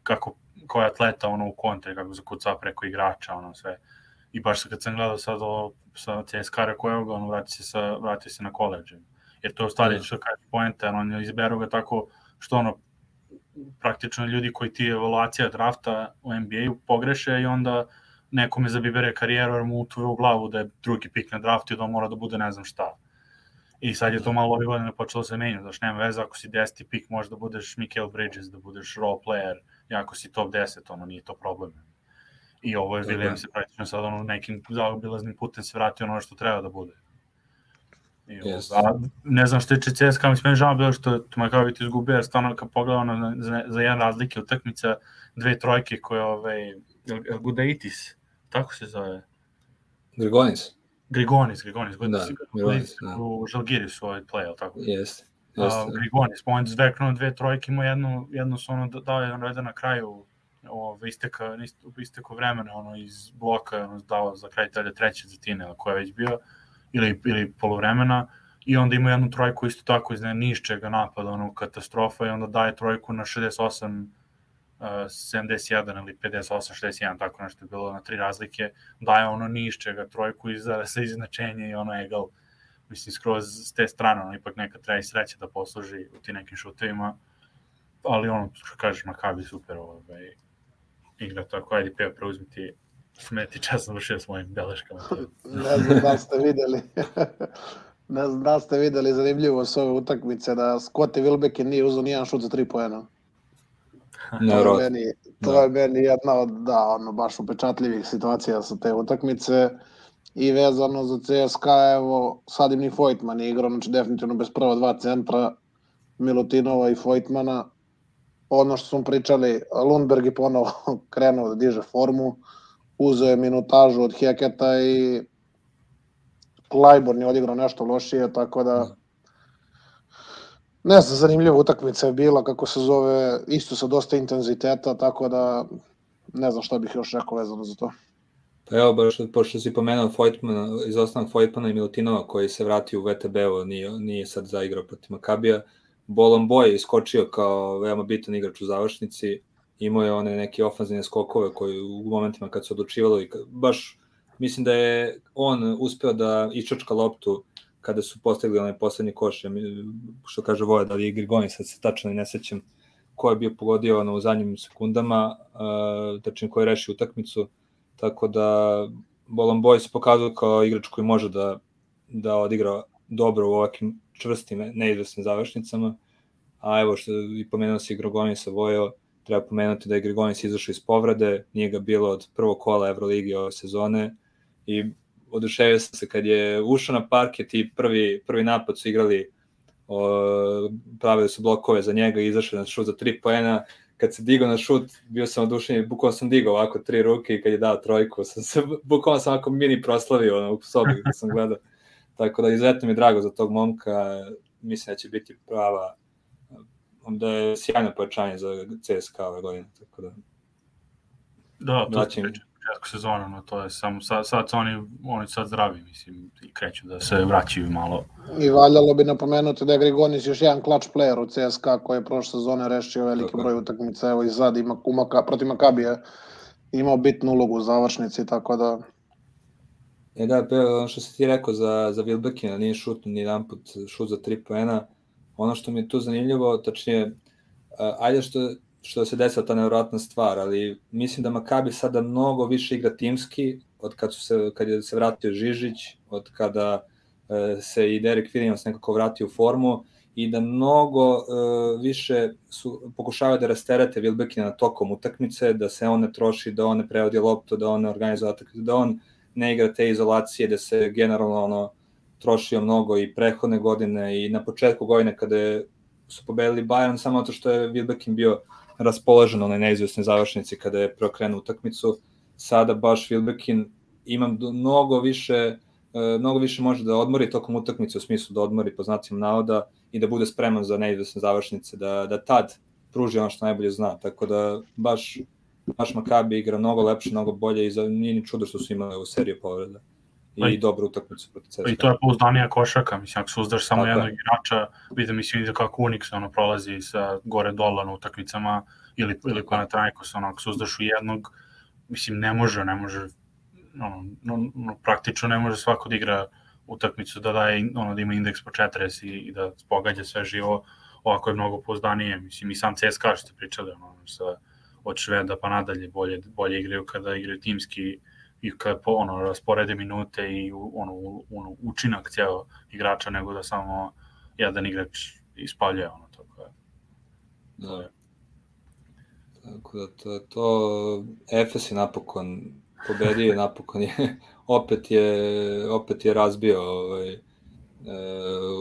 kako, koja atleta, ono, u kontre, kako zakucava preko igrača, ono, sve. I baš kad sam gledao sad ovo, sa CSKA, rekao, evo ga, ono, vrati se, sa, vrati se na koleđe jer to je stvari Da. što kaže poenta, on izberu ga tako što ono praktično ljudi koji ti evaluacija drafta u NBA-u pogreše i onda nekome zabibere karijeru jer mu utuje u glavu da je drugi pik na draftu i da on mora da bude ne znam šta. I sad je to malo ove godine počelo da se menja, znaš, nema veze ako si 10. pik, možeš da budeš Mikael Bridges, da budeš role player, i ako si top 10, ono nije to problem. I ovo je je. Williams se praktično sad ono nekim zaobilaznim putem se vratio ono što treba da bude. I, ovo, Jeste. a, ne znam što tiče CSKA, mislim, je žao bilo što Tumakavi ti izgubio, jer stvarno kad pogledao na, za, za jedan razlike utakmica, dve trojke koje, ovaj, Gudaitis, tako se zove, Grigonis, Grigonis, Grigonis, Da, Gudaitis, Grigonis, da. u Žalgirisu ovaj play, ali tako? jeste. Jeste. Grigonis, on je zveknuo dve trojke, ima jednu, jednu su ono dao jedan reda na kraju ove, isteka, isteko vremena ono, iz bloka ono, dao za kraj telja treće zetine, ili ko je već bio, ili, ili polovremena, i onda ima jednu trojku isto tako iz nišćega napada, ono, katastrofa, i onda daje trojku na 68 uh, 71 ili 58 61 tako nešto je bilo na tri razlike daje ono nišćega trojku i za, sa izznačenje i ono egal mislim skroz s te strane ono ipak neka treba i sreća da posluži u ti nekim šutevima ali ono što kažeš Makabi super ovaj igra tako ajde Peo preuzmi ti smeti čas završio s mojim beleškama ne znam da ste videli. ne znam da ste videli zanimljivo s ove utakmice da Scottie Wilbekin nije uzao nijedan šut za tri poena. To je meni, to Da. je meni jedna od, da, ono, baš upečatljivih situacija sa te utakmice. I vezano za CSKA, evo, sad im ni Vojtman je igrao, znači definitivno bez prva dva centra, Milutinova i Vojtmana. Ono što smo pričali, Lundberg je ponovo krenuo da diže formu, uzeo je minutažu od Heketa i Klajborn je odigrao nešto lošije, tako da ne znam, zanimljiva utakmica je bila, kako se zove, isto sa dosta intenziteta, tako da ne znam šta bih još rekao vezano za to. Pa evo, baš, pošto si pomenuo Fojtmana, izostanak Fojtmana i Milutinova koji se vratio u VTB-u, nije, nije sad zaigrao protiv Makabija. Bolon Boy je iskočio kao veoma bitan igrač u završnici, imao je one neke ofanzivne skokove koji u momentima kad se odlučivalo i baš mislim da je on uspeo da iščačka loptu kada su postigli onaj poslednji koš, što kaže Voja, da li je Grigoni, sad se tačno ne sećam ko je bio pogodio ono, u zadnjim sekundama, uh, tačnije ko je rešio utakmicu, tako da Bolon Boy se pokazao kao igrač koji može da, da odigra dobro u ovakvim čvrstim, neizvesnim završnicama, a evo što i pomenuo si Grigonis Vojo, treba pomenuti da je Grigonis izašao iz povrede, nije ga bilo od prvog kola Euroligi ove sezone. I oduševio sam se kad je ušao na parket i prvi, prvi napad su igrali o, pravili su blokove za njega i izašao na šut za tri poena. Kad se digao na šut, bio sam odušen, bukvalno sam digao ovako tri ruke i kad je dao trojku, sam se, bukvalno sam ovako mini proslavio ono, u sobi kad sam gledao. Tako da izuzetno mi je drago za tog momka, mislim da će biti prava, da je sjajno pojačanje za CSKA ove godine, tako da. Da, to se priča početku sezona, no to je samo, sad, sad su oni, oni sad zdravi, mislim, i kreću da se vraćaju malo. I valjalo bi napomenuti da je Grigonis još jedan clutch player u CSKA koji je prošle sezone rešio veliki broj utakmica, evo i sad ima umaka, protiv Makabija imao bitnu ulogu u završnici, tako da... E da, ono što si ti rekao za, za Wilbekina, nije šut ni jedan put šut za tri poena, ono što mi je tu zanimljivo, tačnije, ajde što što se desila ta nevjerojatna stvar, ali mislim da Makabi sada mnogo više igra timski od kad, su se, kad je se vratio Žižić, od kada e, se i Derek Williams nekako vratio u formu i da mnogo e, više su, pokušavaju da rasterete Wilbekina na tokom utakmice, da se on ne troši, da on ne prevodi loptu, da on ne organizuje utakmice, da on ne igra te izolacije, da se generalno ono, trošio mnogo i prehodne godine i na početku godine kada je, su pobedili Bayern samo to što je Wilbekin bio raspoložen onaj neizvesne završnici kada je preokrenuo utakmicu. Sada baš Wilbekin ima mnogo više e, mnogo više može da odmori tokom utakmice u smislu da odmori po znacima navoda i da bude spreman za neizvesne završnice, da, da tad pruži ono što najbolje zna. Tako da baš, baš Makabi igra mnogo lepše, mnogo bolje i za, nije ni čudo što su imali u seriju povreda. I pa, dobru utakmicu protiv CSKA. I to je pouzdanija košaka, mislim, ako suzdaš samo jednog igrača, vidim, mislim, vidi kako Unix ono prolazi sa gore dola na utakmicama, ili, ili Panathinaikos, ono, ako suzdaš u jednog, mislim, ne može, ne može, ono, no, no, praktično ne može svako da igra utakmicu da daje, ono, da ima indeks po 40 i, i da pogađa sve živo, ovako je mnogo pouzdanije, mislim, i sam CSKA što ste pričali, ono, sa, od Šveda pa nadalje bolje, bolje igraju kada igraju timski i kad po, ono, rasporede minute i ono, ono, učinak ceo igrača nego da samo jedan igrač ispaljuje ono, tako je. Da. Tako da to, to Efes je napokon pobedio napokon je opet je opet je razbio ovaj e,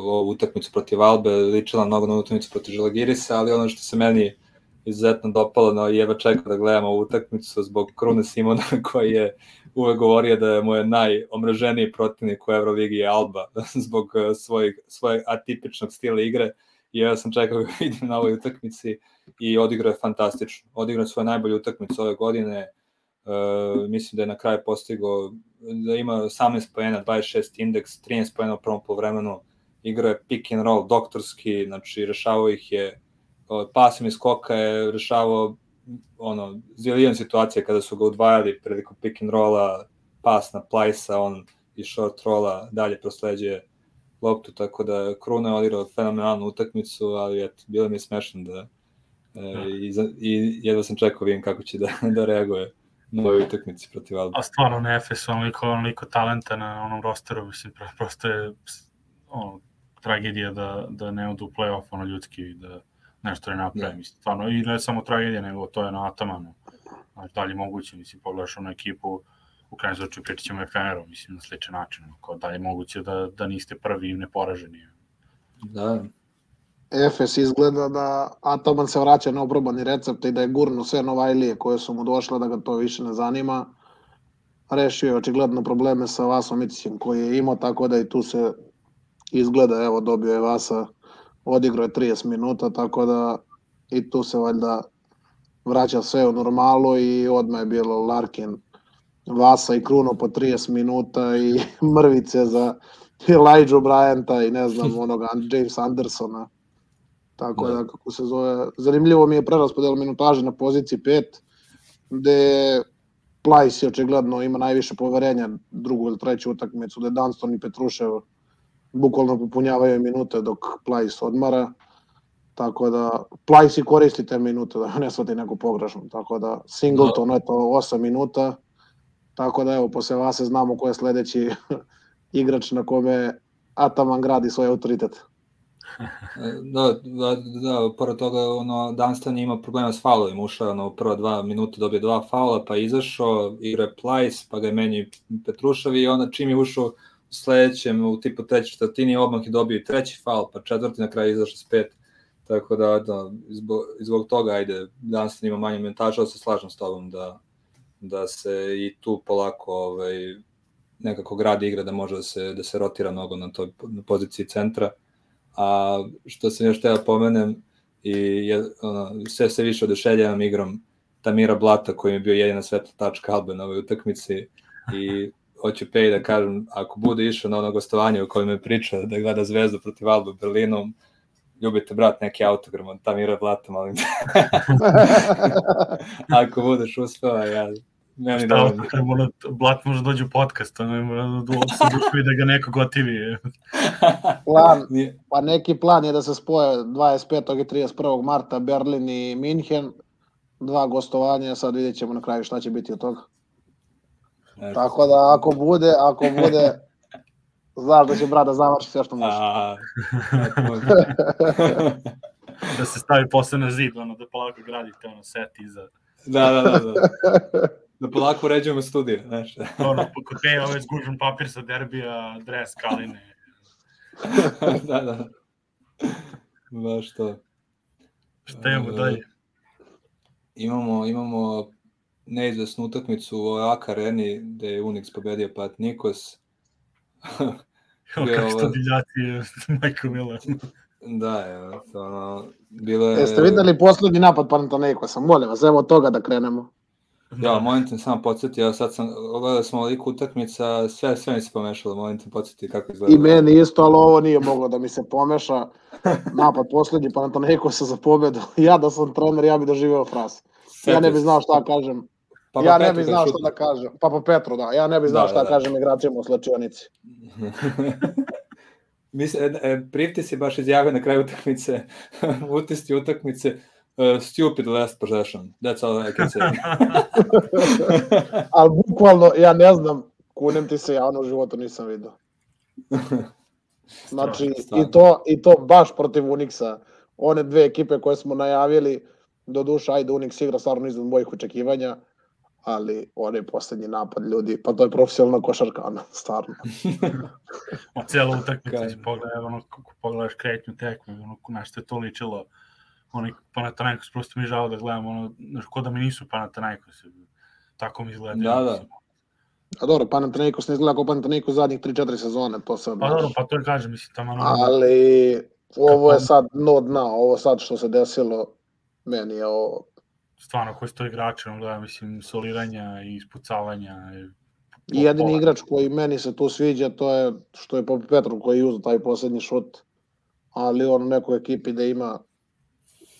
ovu utakmicu protiv Albe, ličila mnogo na utakmicu protiv Žalagirisa, ali ono što se meni izuzetno dopalo, i jedva čekao da gledamo ovu utakmicu zbog Krune Simona koji je uvek govorio da je moj najomraženiji protivnik u Euroligi je Alba zbog eh, svojeg, svojeg atipičnog stila igre i ja sam čekao da vidim na ovoj utakmici i odigrao je fantastično. Odigrao je svoje najbolje utakmice ove godine, e, mislim da je na kraju postigao da ima 18 pojena, 26 indeks, 13 pojena u prvom povremenu, igrao je pick and roll doktorski, znači rešavao ih je pasom iz skoka je rešavao ono, zilijan situacija kada su ga udvajali prilikom pick and rolla, pas na plajsa, on i short rolla dalje prosleđuje loptu, tako da Kruna je odigrao fenomenalnu utakmicu, ali eto, bilo mi je smešno da e, i, i jedva sam čekao vidim kako će da, da reaguje na ovoj utakmici protiv Alba. A stvarno ne Efes, onoliko, onoliko talenta na onom rosteru, mislim, prosto je ono, tragedija da, da ne odu u play-off, ono ljudski, da nešto ne napravi, da. mislim, stvarno, i ne samo tragedija, nego to je na Atamanu. Znači, dalje moguće, mislim, pogledaš onu ekipu, u krajem slučaju pričat ćemo Efemeru, mislim, na sličan način, kao da je moguće da, da niste prvi i neporaženi. Da. Efes izgleda da Ataman se vraća na oprobani recept i da je gurno sve Novajlije koje su mu došle, da ga to više ne zanima. Rešio je očigledno probleme sa Vasom Icićem koji je imao, tako da i tu se izgleda, evo, dobio je Vasa odigrao je 30 minuta, tako da i tu se valjda vraća sve u normalu i odmah je bilo Larkin, Vasa i Kruno po 30 minuta i mrvice za Elijah Bryanta i ne znam onoga James Andersona. Tako da. da kako se zove, zanimljivo mi je preraspodel minutaže na poziciji 5 gde Plajs je očigledno ima najviše poverenja drugu ili treću utakmicu, da je Dunston i Petrušev bukvalno popunjavaju minute dok Plajs odmara, tako da Plajs i koristi te minute, da ne svati neku pogrešnu, tako da Singleton no. je to 8 minuta, tako da evo, posle vas znamo ko je sledeći igrač na kome Ataman gradi svoj autoritet. da, da, da, pored toga, ono, Dunstan ima problema s faulovima, ušao ono, u prva dva minuta dobio dva faula, pa izašao, igra Plajs, pa ga je meni Petrušavi i onda čim je ušao sledećem u tipu treći četvrtini odmah je dobio treći faul, pa četvrti na kraju izašao s pet. Tako da, da zbog, zbog toga, ajde, danas ima manje mentaža, se slažem s tobom da, da se i tu polako ovaj, nekako gradi igra da može da se, da se rotira mnogo na toj na poziciji centra. A što sam još teo da pomenem, i je, ono, sve se više oduševljavam igrom Tamira Blata koji je bio jedina svetla tačka Albe na ovoj utakmici i hoću Pej da kažem, ako bude išao na ono gostovanje u kojem je priča da gleda zvezdu protiv Albe u Berlinu, ljubite brat neki autogram od Tamira Blata, molim te. ako budeš uspeo, ja Meni Šta, da, da mora, Blat može dođe u podcast, ne mora da se duši da ga neko gotivi. Plan, pa neki plan je da se spoje 25. i 31. marta Berlin i Minhen. Dva gostovanja, sad vidjet ćemo na kraju šta će biti od toga. Eto. Tako da ako bude, ako bude, znaš da će brat da završi sve što može. A, da se stavi posle na zid, ono, da polako gradite ono set iza. da, da, da, da. Da polako uređujemo studiju, znaš. Ono, kod Peja ovaj zgužen papir sa derbija, dres, kaline. da, da. Baš to. Šta imamo E, dalje? Imamo, imamo neizvesnu utakmicu u OAK areni gde je Unix pobedio Pat Nikos. Evo je kako sto ovo- divljaci, majko mila. Da, to ono, bilo je... Jeste videli poslednji napad Panathinaikosa? Molim vas, evo od toga da krenemo. Ja, molim te samo podsjetio, sad sam, gledali smo ovoliko utakmica, sve, sve mi se pomešalo, molim te podsjeti kako izgleda. I meni isto, ali ovo nije moglo da mi se pomeša. Napad poslednji Panathinaikosa za pobedu. Ja da sam trener, ja bi doživeo fras. Ja ne bih znao šta kažem. Pa, ja ne bih znao šta da kažem. Papa Petro, da. Ja ne bih znao Da, šta da, da. kažem igračima u slačionici. Mislim, e, Privtis je baš izjavio na kraju utakmice, utisti utakmice, uh, stupid last possession. That's all I can say. Ali bukvalno, ja ne znam, kunem ti se, ja ono u životu nisam vidio. Znači, Stvarno. i to, i to baš protiv Unixa. One dve ekipe koje smo najavili, do duša, ajde, Unix igra stvarno izvan mojih očekivanja, ali onaj poslednji napad ljudi, pa to je profesionalna košarka, ono, stvarno. O cijela utakmica, si pogledaj, ono, kako pogledaš kretnju tekme, ono, na što je to ličilo. Oni Panathinaikos, prosto mi je žao da gledam, ono, znaš, ko da mi nisu Panathinaikos. Tako mi izgleda. Da, da. A dobro, Panathinaikos ne izgleda kao Panathinaikos zadnjih 3-4 sezone, to se Pa dobro, pa to je kažem, mislim, tamo ono, Ali ovo je sad no dna, ovo sad što se desilo, meni je ovo stvarno koji sto igrača, ono, gleda, mislim, soliranja i ispucavanja. I, I jedini igrač koji meni se tu sviđa, to je što je Papa Petru koji je uzeo taj poslednji šut, ali on u nekoj ekipi da ima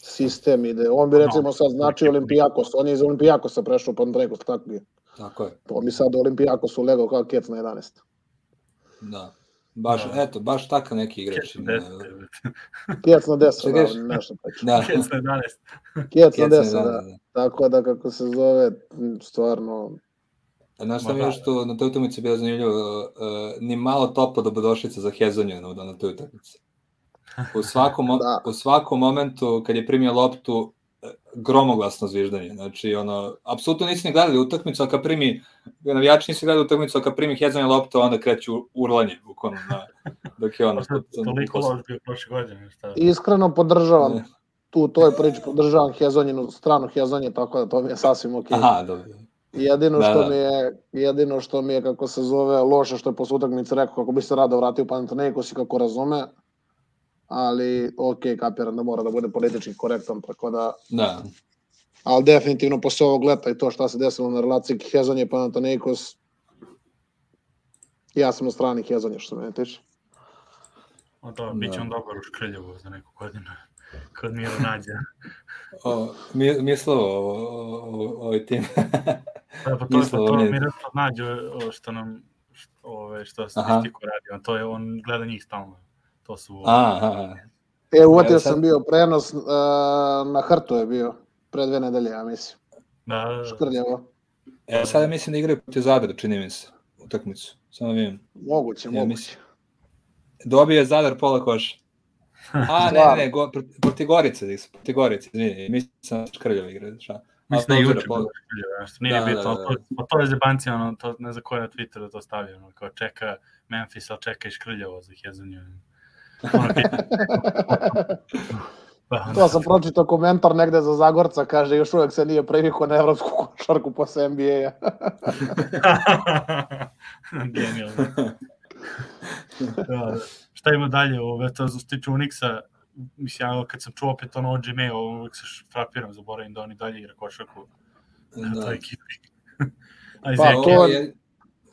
sistem i da on bi No, recimo sad znači Olimpijakos, on je iz Olimpijakosa prešao pa Panathinaikos, tako je. Tako je, To mi sad Olimpijakos ulegao kao kec na 11. da. Baš, Da. eto, baš takav neki igrač. Kec na 10, Šta da, nešto tako. Da, Kec na 11. Kec na Kec, 10, da. Tako da kako se zove, stvarno, A Znaš šta mi je da. što na toj utakmici bilo zanimljivo, uh, ni malo topla dobrodošlica za Hezonju na, na toj utakmici. U svakom, Da. u svakom momentu kad je primio loptu, gromoglasno zviždanje. Znači, ono, apsolutno nisu ni gledali utakmicu, a kad primi, navijači nisu gledali utakmicu, a kad primi Hezonja loptu, onda kreću urlanje, bukvalno, na, dok je ono... Toliko loš bio prošle godine, šta? iskreno podržavam Ne. tu u toj priči podržavam Hezonjinu stranu Hezonje, tako da to mi je sasvim okej. Aha, dobro. Jedino Da, što da. mi je, jedino što mi je, kako se zove, loše što je posle utakmice rekao kako bi se rado vratio u Panathinaikos i kako razume, ali ok, kapiram da mora da bude politički korektan, tako da, Da, ali definitivno posle ovog leta i to šta se desilo na relaciji Hezonje Panathinaikos, ja sam na strani Hezonje što se mene tiče. O, to, bit će Da. on dobar u Škrljevo za neku godinu. Kod Mira nađe. o, mi, mislovo o, o, o, ovaj tim. Da, pa to je Mislio, to, Mira to nađe o, što nam, što, ove, što Aha. statistiku radi, on, to je, on gleda njih stalno. To su... A, aha, E, uvatio Ja sad- sam bio prenos, uh, na Hrtu je bio, pre dve nedelje, ja mislim, Da, da, da. Škrljevo. E, sada mislim da igraju protiv Zadra, čini mi se, utakmicu. Samo vidim. Moguće, Ja moguće. mislim. Dobio je Zadar pola koša. A, ne, ne, go, proti- Gorice, nisu, protiv Gorice, izvini, mislim sam Škrljevo igra, šta? Mislim da je juče bilo Škrljevo, nešto. Nije Da, bitno, da, ali da. to, pa to je zebanci, ono, to, ne znam ko je na Twitteru to stavio, ono, kao čeka Memphis, ali čeka i Škrljevo za Hezonju. Pa, To sam pročitao komentar negde za Zagorca, kaže još uvek se nije previkao na evropsku košarku posle NBA-a. Genijalno. da. Šta ima dalje, ove, to se tiče Unixa, mislim, ja kad sam čuo opet ono o Gmail, uvek se frapiram, zaboravim da oni dalje igra košarku. Da. To ekipi. A Pa, to- je,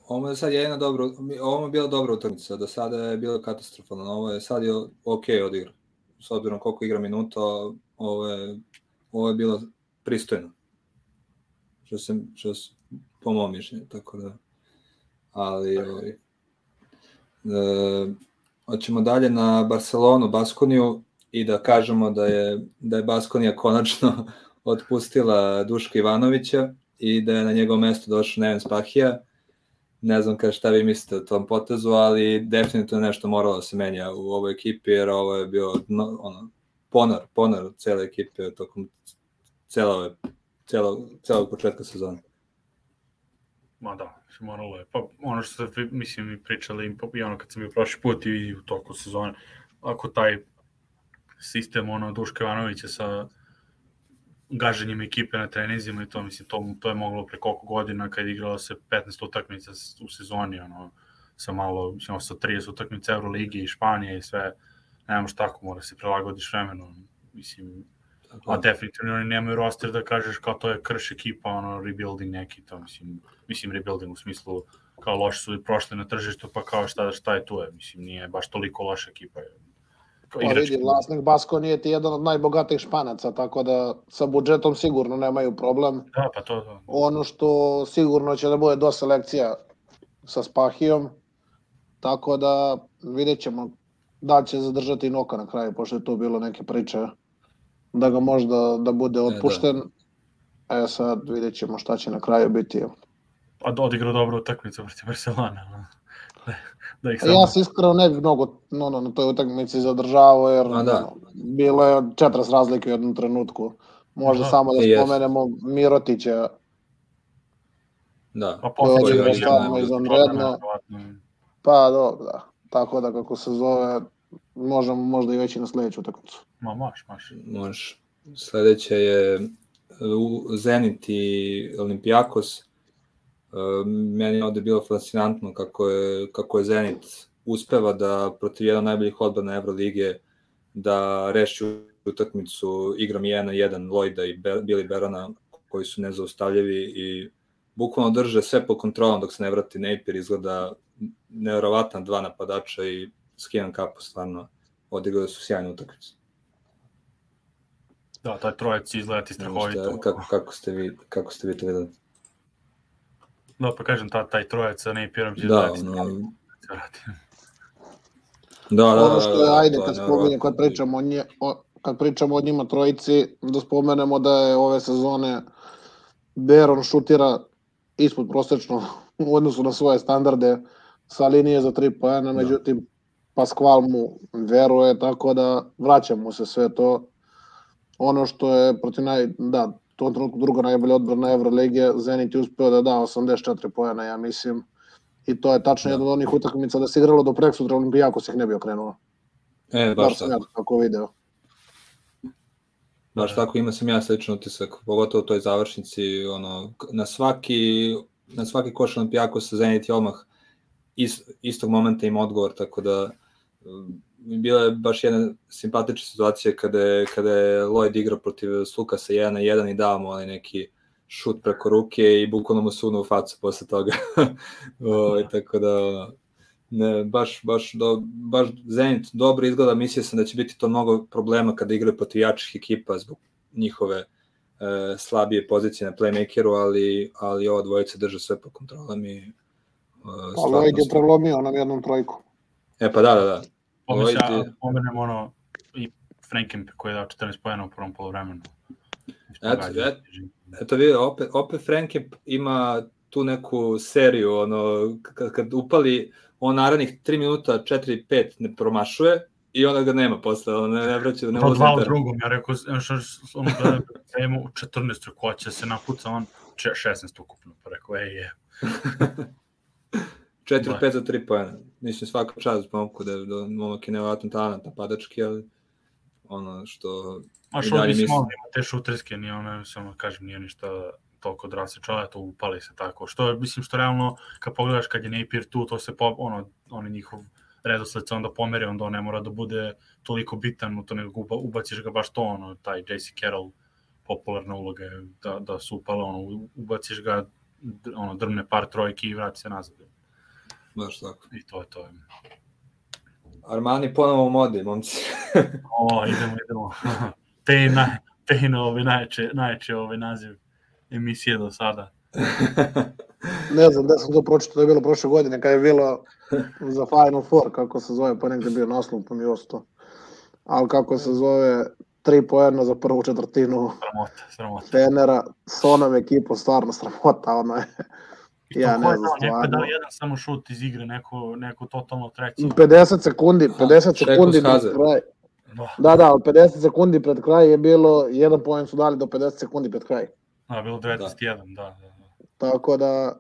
ovo je sad jedna dobra, ovo je bila dobra utakmica, do sada je bila katastrofalna, ovo je sad je ok odigra. S obzirom koliko igra minuta, ovo je, ovo je bilo pristojno. Što se, što se, po mom mišljenju, tako da. Ali, ovaj, e, hoćemo dalje na Barcelonu, Baskoniju i da kažemo da je, da je Baskonija konačno otpustila Duška Ivanovića i da je na njegovo mesto došao Neven Spahija. Ne znam kada šta vi mislite o tom potezu, ali definitivno nešto moralo da se menja u ovoj ekipi, jer ovo je bio no, ono, ponor, ponor cele ekipe tokom cele ove, celo, celog početka sezone. Ma da, moralo je. Pa ono što ste, mislim, i pričali po- i ono kad sam bio prošli put i u toku sezone, ako taj sistem ono Duška Ivanovića sa gaženjem ekipe na trenizima i to, mislim, to, to je moglo pre koliko godina kad je igralo se 15 utakmica u sezoni, ono, sa malo, mislim, sa 30 utakmica Euroligi i Španije i sve, ne možeš tako, mora se prilagodiš vremenu, mislim, Tako, A definitivno oni nemaju roster da kažeš kao to je krš ekipa, ono, rebuilding neki, to mislim, mislim rebuilding u smislu kao loši su i prošli na tržištu, pa kao šta, šta je tu je, mislim, nije baš toliko loša ekipa. Kao Pa igrački vidi, vlasnik Basko nije ti jedan od najbogatijih španaca, tako da sa budžetom sigurno nemaju problem. Da, pa to, to. Ono što sigurno će da bude do selekcija sa Spahijom, tako da vidjet ćemo da će zadržati Noka na kraju, pošto je tu bilo neke priče da ga možda da bude otpušten. E, sad vidjet ćemo šta će na kraju biti. A da odigrao dobru utakmicu protiv Barcelona. Da, ih A samo... Ja se iskreno ne bih mnogo no, no, na toj utakmici zadržavao, jer Ma da. ono, bilo je 40 razlike u jednom trenutku. Možda Aha, samo da jest. spomenemo Mirotića, Da, Pa posle je stvarno izvanredno. pa dobro, da. Tako da kako se zove, možemo možda i već i na sledeću utakmicu. Ma, maš, maš. Može. Sledeće je Zenit i Olimpijakos. Meni je ovde bilo fascinantno kako je, kako je Zenit uspeva da protiv jedan najboljih odbrana Evrolige da reši utakmicu igram 1 na 1 Lojda i Be- Billy Berona koji su nezaustavljivi i bukvalno drže sve pod kontrolom dok se ne vrati Napier izgleda nevjerovatna dva napadača i skinem kapu stvarno odigrali su sjajnu utakmicu. Da, taj trojec izgleda ti strahovito. Šta, kako, kako, ste vi, kako ste vi to videli? Da, pa kažem, ta, taj trojec sa Napierom će Da, ono, strahovito. se vrati. da, da, ono što je, da, ajde, kad spominje, kad pričamo o, nje, o, kad pričamo o njima trojici, da spomenemo da je ove sezone Beron šutira ispod prosečno u odnosu na svoje standarde sa linije za tri pojena, međutim Pasqual mu veruje, tako da vraća mu se sve to. Ono što je protiv naj, da, tom trenutku druga najbolja odbrana Evrolige, Zenit je uspeo da da 84 pojena, ja mislim. I to je tačno Da. jedna od onih utakmica da se igralo do preksutra Olimpijakos ih ne bi okrenuo. E, baš sam ja tako. tako video. Baš tako ima sam ja sličan utisak, pogotovo u toj završnici, ono, na svaki, na svaki koš Olimpijakos sa Zenit je odmah is, istog momenta ima odgovor, tako da bila je baš jedna simpatična situacija kada je, kada je Lloyd igrao protiv Slukasa 1 na 1 i dao mu onaj neki šut preko ruke i bukvalno mu sunuo u facu posle toga. o, tako da, ono, ne, baš, baš, do, baš Zenit dobro izgleda, mislio sam da će biti to mnogo problema kada igraju protiv jačih ekipa zbog njihove e, slabije pozicije na playmakeru, ali, ali ova dvojica drže sve pod kontrolom i e, Pa Lloyd je prelomio nam jednom trojku. E pa da, da, da. Je- pomenem ono i Frankenp koji je dao 14 pojena u prvom polovremenu. Eto, et- Eto vidi, opet, opet Franke ima tu neku seriju, ono, kad, kad upali, on narednih 3 minuta, 4-5 ne promašuje i onda ga nema posle, ono, ne, ne vraća, ne ulazi dva u drugom, ja rekao, što ono gledam temu, 14 trukoća se napuca, on če- 16 ukupno, pa rekao, ej je. 4-5 za 3 pojena. Mislim, svaka čast momku da, da momak je nevjerojatno talent napadački, ali ono što... A što dalje mislim, te šuterske, nije ono, samo kažem, nije ništa toliko drase čovjek, to upali se tako. Što mislim, što realno, kad pogledaš kad je Napier tu, to se, po, ono, on je njihov redosled se onda pomeri, onda on ne mora da bude toliko bitan u to, nego uba, ubaciš ga baš to, ono, taj JC Carroll, popularna uloga je da, da su upala, ono, ubaciš ga, ono, drmne par trojki i vrati se nazad. Baš tako. I to je to. Armani ponovo u modi, momci. O, idemo, idemo. te, naj, te na ovaj najče, najče ovaj naziv emisije do sada. Ne znam da sam to pročitao, to je bilo prošle godine, kad je bilo za Final Four, kako se zove, pa negde bio naslov, pa mi je ostao. Ali kako se zove, tri poena za prvu četvrtinu Sramota, sramota. Fenera, s onom ekipom stvarno sramota, ono je. I Ja ne je znam, dao, neko je dao jedan samo šut iz igre, neko, neko totalno treći. 50 sekundi, 50 Šeko sekundi pred Skaze. kraj. Da, Da, da, ali 50 sekundi pred kraj je bilo, jedan poen su dali do 50 sekundi pred kraj. da, bilo 91, da, da, da. Tako da,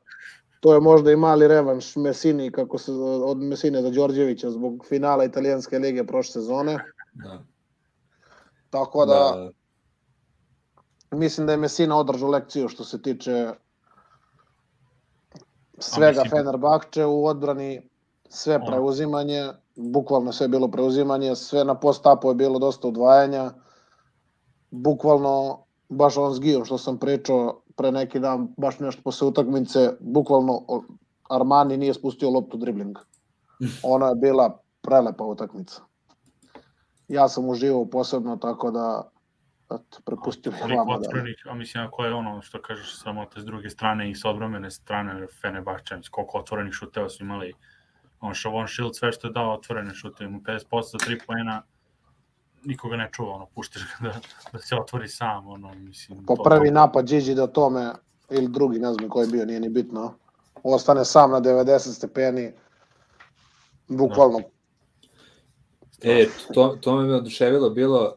to je možda i mali revanš Mesini, kako se, od Mesine za Đorđevića zbog finala italijanske lige prošle sezone. da. Tako da, mislim da je Mesina održao lekciju što se tiče svega mislim- Fenerbahče u odbrani, sve preuzimanje, bukvalno sve je bilo preuzimanje, sve na post-upu je bilo dosta udvajanja, bukvalno, baš on s Gijom što sam pričao pre neki dan, baš nešto posle utakmice, bukvalno Armani nije spustio loptu dribling. Ona je bila prelepa utakmica. Ja sam uživao posebno, tako da eto, Toliko vama da. a mislim, ako je ono što kažeš sramota s druge strane i s odbrambene strane Fenerbahče, mislim, koliko otvorenih šuteva su imali. On Shavon Shield sve što je dao otvorene šuteve, mu 50% za 3 poena, nikoga ne čuva, ono, puštiš ga da, da se otvori sam, ono, mislim. Po to- prvi to- napad Gigi da tome, ili drugi, ne znam koji je bio, nije ni bitno, ostane sam na 90 stepeni, bukvalno E, to, to me oduševilo bilo,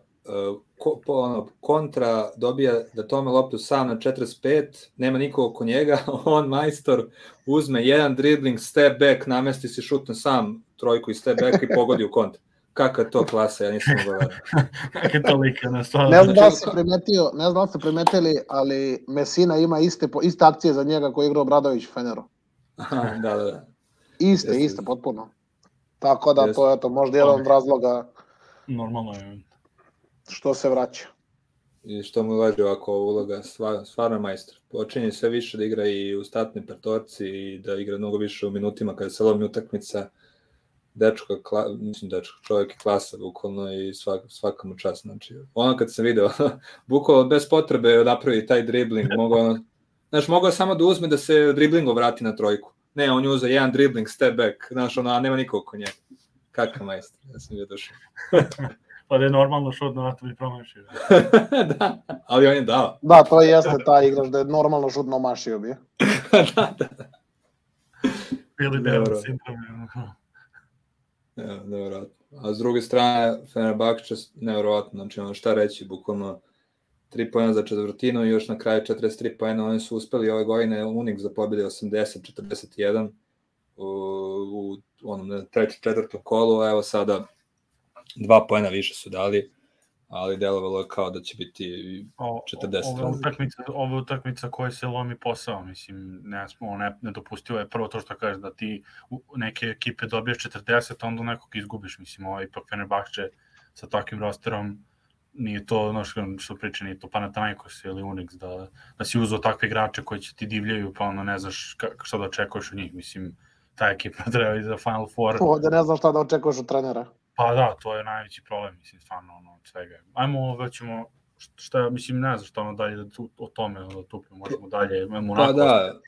ko, po, ono, kontra dobija da tome loptu sam na 45, nema nikog oko njega, on majstor uzme jedan dribling, step back, namesti se šutne sam trojku i step back i pogodi u kontra. Kakva to klasa, ja nisam mogao. Kako je to lika na stvarno. Ne znam da li ste primetio, ne znam da ste primetili, ali Mesina ima iste, po- iste akcije za njega koji je igrao Bradović u Feneru. Aha, da, da, da. Iste, Jeste. iste, potpuno. Tako da Jeste. to je to možda jedan od razloga Normalno je. Što se vraća. I što mu ulaže ovako uloga, stvarno, majstor. Počinje sve više da igra i u statnoj petorci i da igra mnogo više u minutima kada se lomi utakmica. Dečko, kla, mislim dečko, čovjek je klasa bukvalno i svak, svaka mu čast. Znači, ono kad sam video, bukvalno bez potrebe napravi taj dribling, mogao ono, znaš, mogao je samo da uzme da se driblingom vrati na trojku. Ne, on je uzeo jedan dribling, step back, znaš, ono, a nema nikog oko njega. Kakav majstor, ja sam bio došao. Pa da je normalno šut na vratu bi promašio. da, ali on je dao. Da, to jeste taj igrač da je normalno šutno mašio bi. da, da. Bili Dobro. Devil sindrom. Ja, nevjerojatno. A s druge strane, Fenerbahče, nevjerojatno, znači ono šta reći, bukvalno 3 pojena za četvrtinu i još na kraju 43 pojena, oni su uspeli ove godine Unix za pobjede 80-41 u, u onom trećem, četvrtom kolu, a evo sada dva pojena više su dali, ali delovalo je kao da će biti O, 40 ova utakmica, ova utakmica koja se lomi posao, mislim, ne, smo, ne, nedopustivo je prvo to što kažeš da ti neke ekipe dobiješ 40, a onda nekog izgubiš, mislim, ovaj ipak Fenerbahče sa takvim rosterom nije to, ono što, što priča, nije to Panathinaikos ili Unix, da, da si uzeo takve igrače koji će ti divljaju, pa ono ne znaš ka, šta da očekuješ od njih, mislim, ta ekipa treba i za Final Four, Ovde ne znam šta da očekuješ od trenera. Pa da, to je najveći problem, mislim, stvarno, ono, od svega. Ajmo, već ćemo, šta, mislim, ne znam šta ono dalje da tu, o tome da tupimo, možemo dalje, imamo Pa da,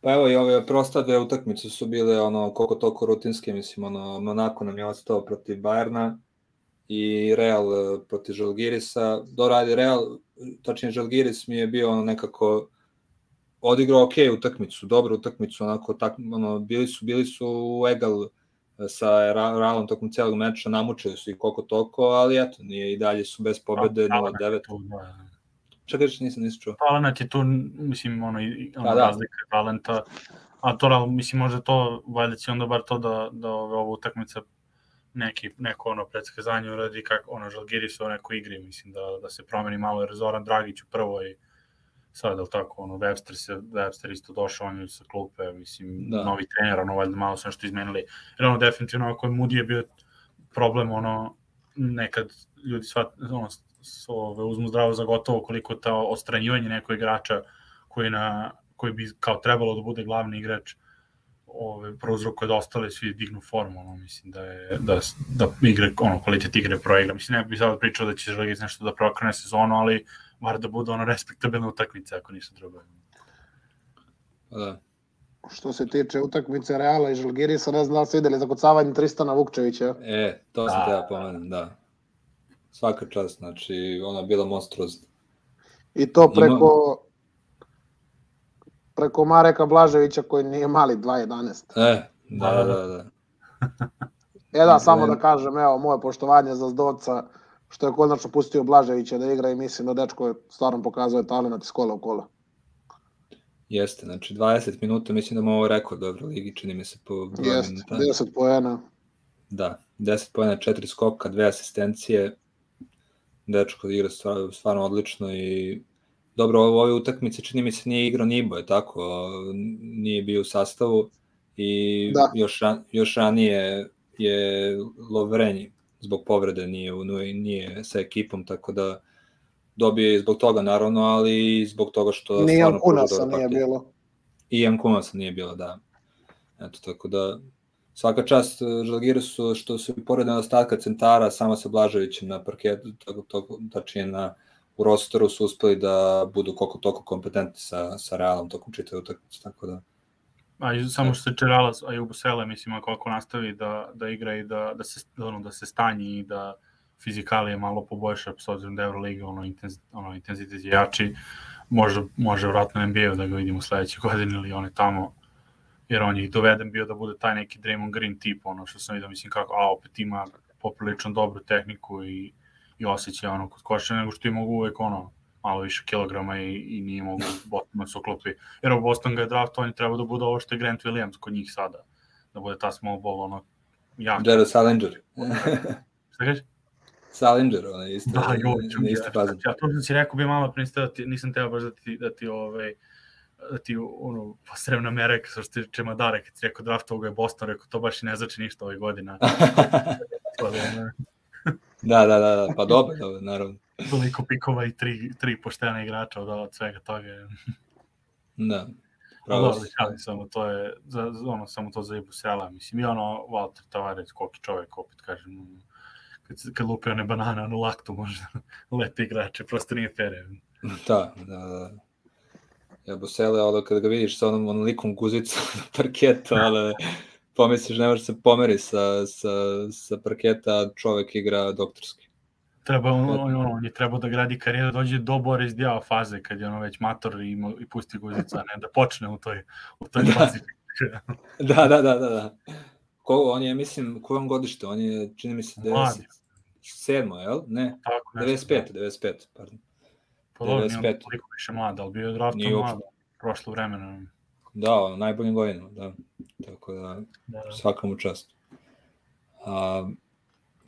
pa evo i ove prosta dve utakmice su bile ono koliko toliko rutinske, mislim ono Monako nam je ostao protiv Bajerna i Real eh, protiv Žalgirisa. Doradi Real, tačnije Žalgiris mi je bio ono nekako odigrao ok utakmicu, dobru utakmicu, onako tak, ono, bili su bili su u egal eh, sa Realom tokom celog meča, namučili su ih koliko toliko, ali eto, nije i dalje su bez pobede 0-9. Tu, da, Čekaj, nisam, nisam čuo. talent je tu, mislim, ono, i- i- ono Pa da. razlika je talenta, a to, mislim, možda to, valjda će onda bar to da, da ove, ova utakmica neki, neko ono predskazanje uradi kako ono Žalgiris u nekoj igri, mislim da, da se promeni malo, jer Zoran Dragić u prvoj sad, ali tako, ono, Webster, se, Webster isto došao, on je sa klupe, mislim, Da. novi trener, ono, valjda malo su nešto izmenili, jer ono, definitivno, ako je Moody je bio problem, ono, nekad ljudi svat, ono, ove, uzmu zdravo za gotovo koliko ta ostranjivanje nekog igrača koji, na, koji bi kao trebalo da bude glavni igrač ove, prouzrokuje da ostale svi dignu formu, ono, mislim da je, da, da igre, ono, kvalitet igre proigra. Mislim, ne bih sad pričao da će Žalgiris nešto da prokrene sezonu, ali bar da bude ono respektabilna utakmica ako nisu drugo. Da. Što se tiče utakmice Reala i Žalgirisa, ne znam da ste videli zakucavanje Tristana Vukčevića. E, to sam Da. teo pomenem, da. Svaka čast, znači, ona je bila monstruozna. I to preko preko Mareka Blaževića koji nije mali 2.11. E, da, da, da, da. E da, samo da kažem, evo, moje poštovanje za Zdovca, što je konačno pustio Blaževića da igra i mislim da dečko je stvarno pokazao talent iz kola u kola. Jeste, znači 20 minuta, mislim da mu ovo rekord u Euroligi, čini mi se po broju Jeste, minuta. 10 poena. Da, 10 pojena, 4 skoka, 2 asistencije. Dečko igra stvarno, stvarno odlično i dobro, ovo ove utakmice čini mi se nije igrao Nibo, je tako, nije bio u sastavu i Da. još, ran, još ranije je Lovrenji zbog povrede nije, u- nije sa ekipom, tako da dobije i zbog toga naravno, ali i zbog toga što pruža Kunasa nije bilo. I Jankunasa nije bilo, da. Eto, tako da svaka čast eh, Žalgirisu što su i pored nedostatka centara samo sa Blaževićem na parketu, tako, tako, tačnije na, u rosteru su uspeli da budu koliko toliko kompetentni sa, sa Realom tokom čitave utakmice, tako da. A i samo što se Čerala, a i Ubusele, mislim, ako, ako nastavi da, da igra i da, da, se, ono, da se stanji i da fizikalije malo poboljša, s obzirom da Euroliga, ono, intenz, ono, intenzitet je jači, može, može vratno NBA-u da ga vidimo sledeće godine ili on je tamo, jer on je i doveden bio da bude taj neki Draymond Green tip, ono što sam vidio, mislim kako, a opet ima poprilično dobru tehniku i, i osjećaj ono kod koša, nego što je mogu uvek ono, malo više kilograma i, i nije mogu Boston da se uklopi. Jer u Boston ga je draft, on je trebao da bude ovo što je Grant Williams kod njih sada. Da bude ta small ball, ono, jak. Jared Salinger. Šta kažeš? Salinger, on je isto, Da, joj, na fazon. Ja to sam si rekao bi malo pre da ti, nisam teo baš da ti, da ti ovaj, da ti ono, posrem na mere, što ti Čemadare, kad ti rekao draftovao ga je Boston, rekao to baš i ne znači ništa ove godina. Da, ono, da, da, da, pa dobro, dobro, naravno. toliko pikova i tri, tri poštena igrača od, od svega toga. Da. Pravo dobro, si. šalim samo to je za, ono samo to za Ibu Sela, mislim i ono Walter Tavares koliki čovjek opet kažem ono, kad se- kad lupe one banane onu laktu možda lete igrače prosto nije fair. je. Da, da, da. Ja Bosele, ali kada ga vidiš sa onom onolikom guzicom na parketu, ali pomisliš ne može se pomeri sa, sa, sa parketa, čovek igra doktorski. Treba on, on, on, on je trebao da gradi karijeru, dođe do Boris Dijao faze kad je ono već mator i, i pusti guzica, ne da počne u toj, u toj Da. fazi. Da, da, da, da, da. Ko, on je, mislim, kojom godište? On je, čini mi se, Mlad je. 97. jel? Ne, Tako, nešto. 95, 95, pardon. Pa dobro, nije on 95. toliko više mlad, ali bio je draftom mlad, prošlo vremena. Da, najboljim godinama, da. Tako da, Da, da. svaka mu čast. A,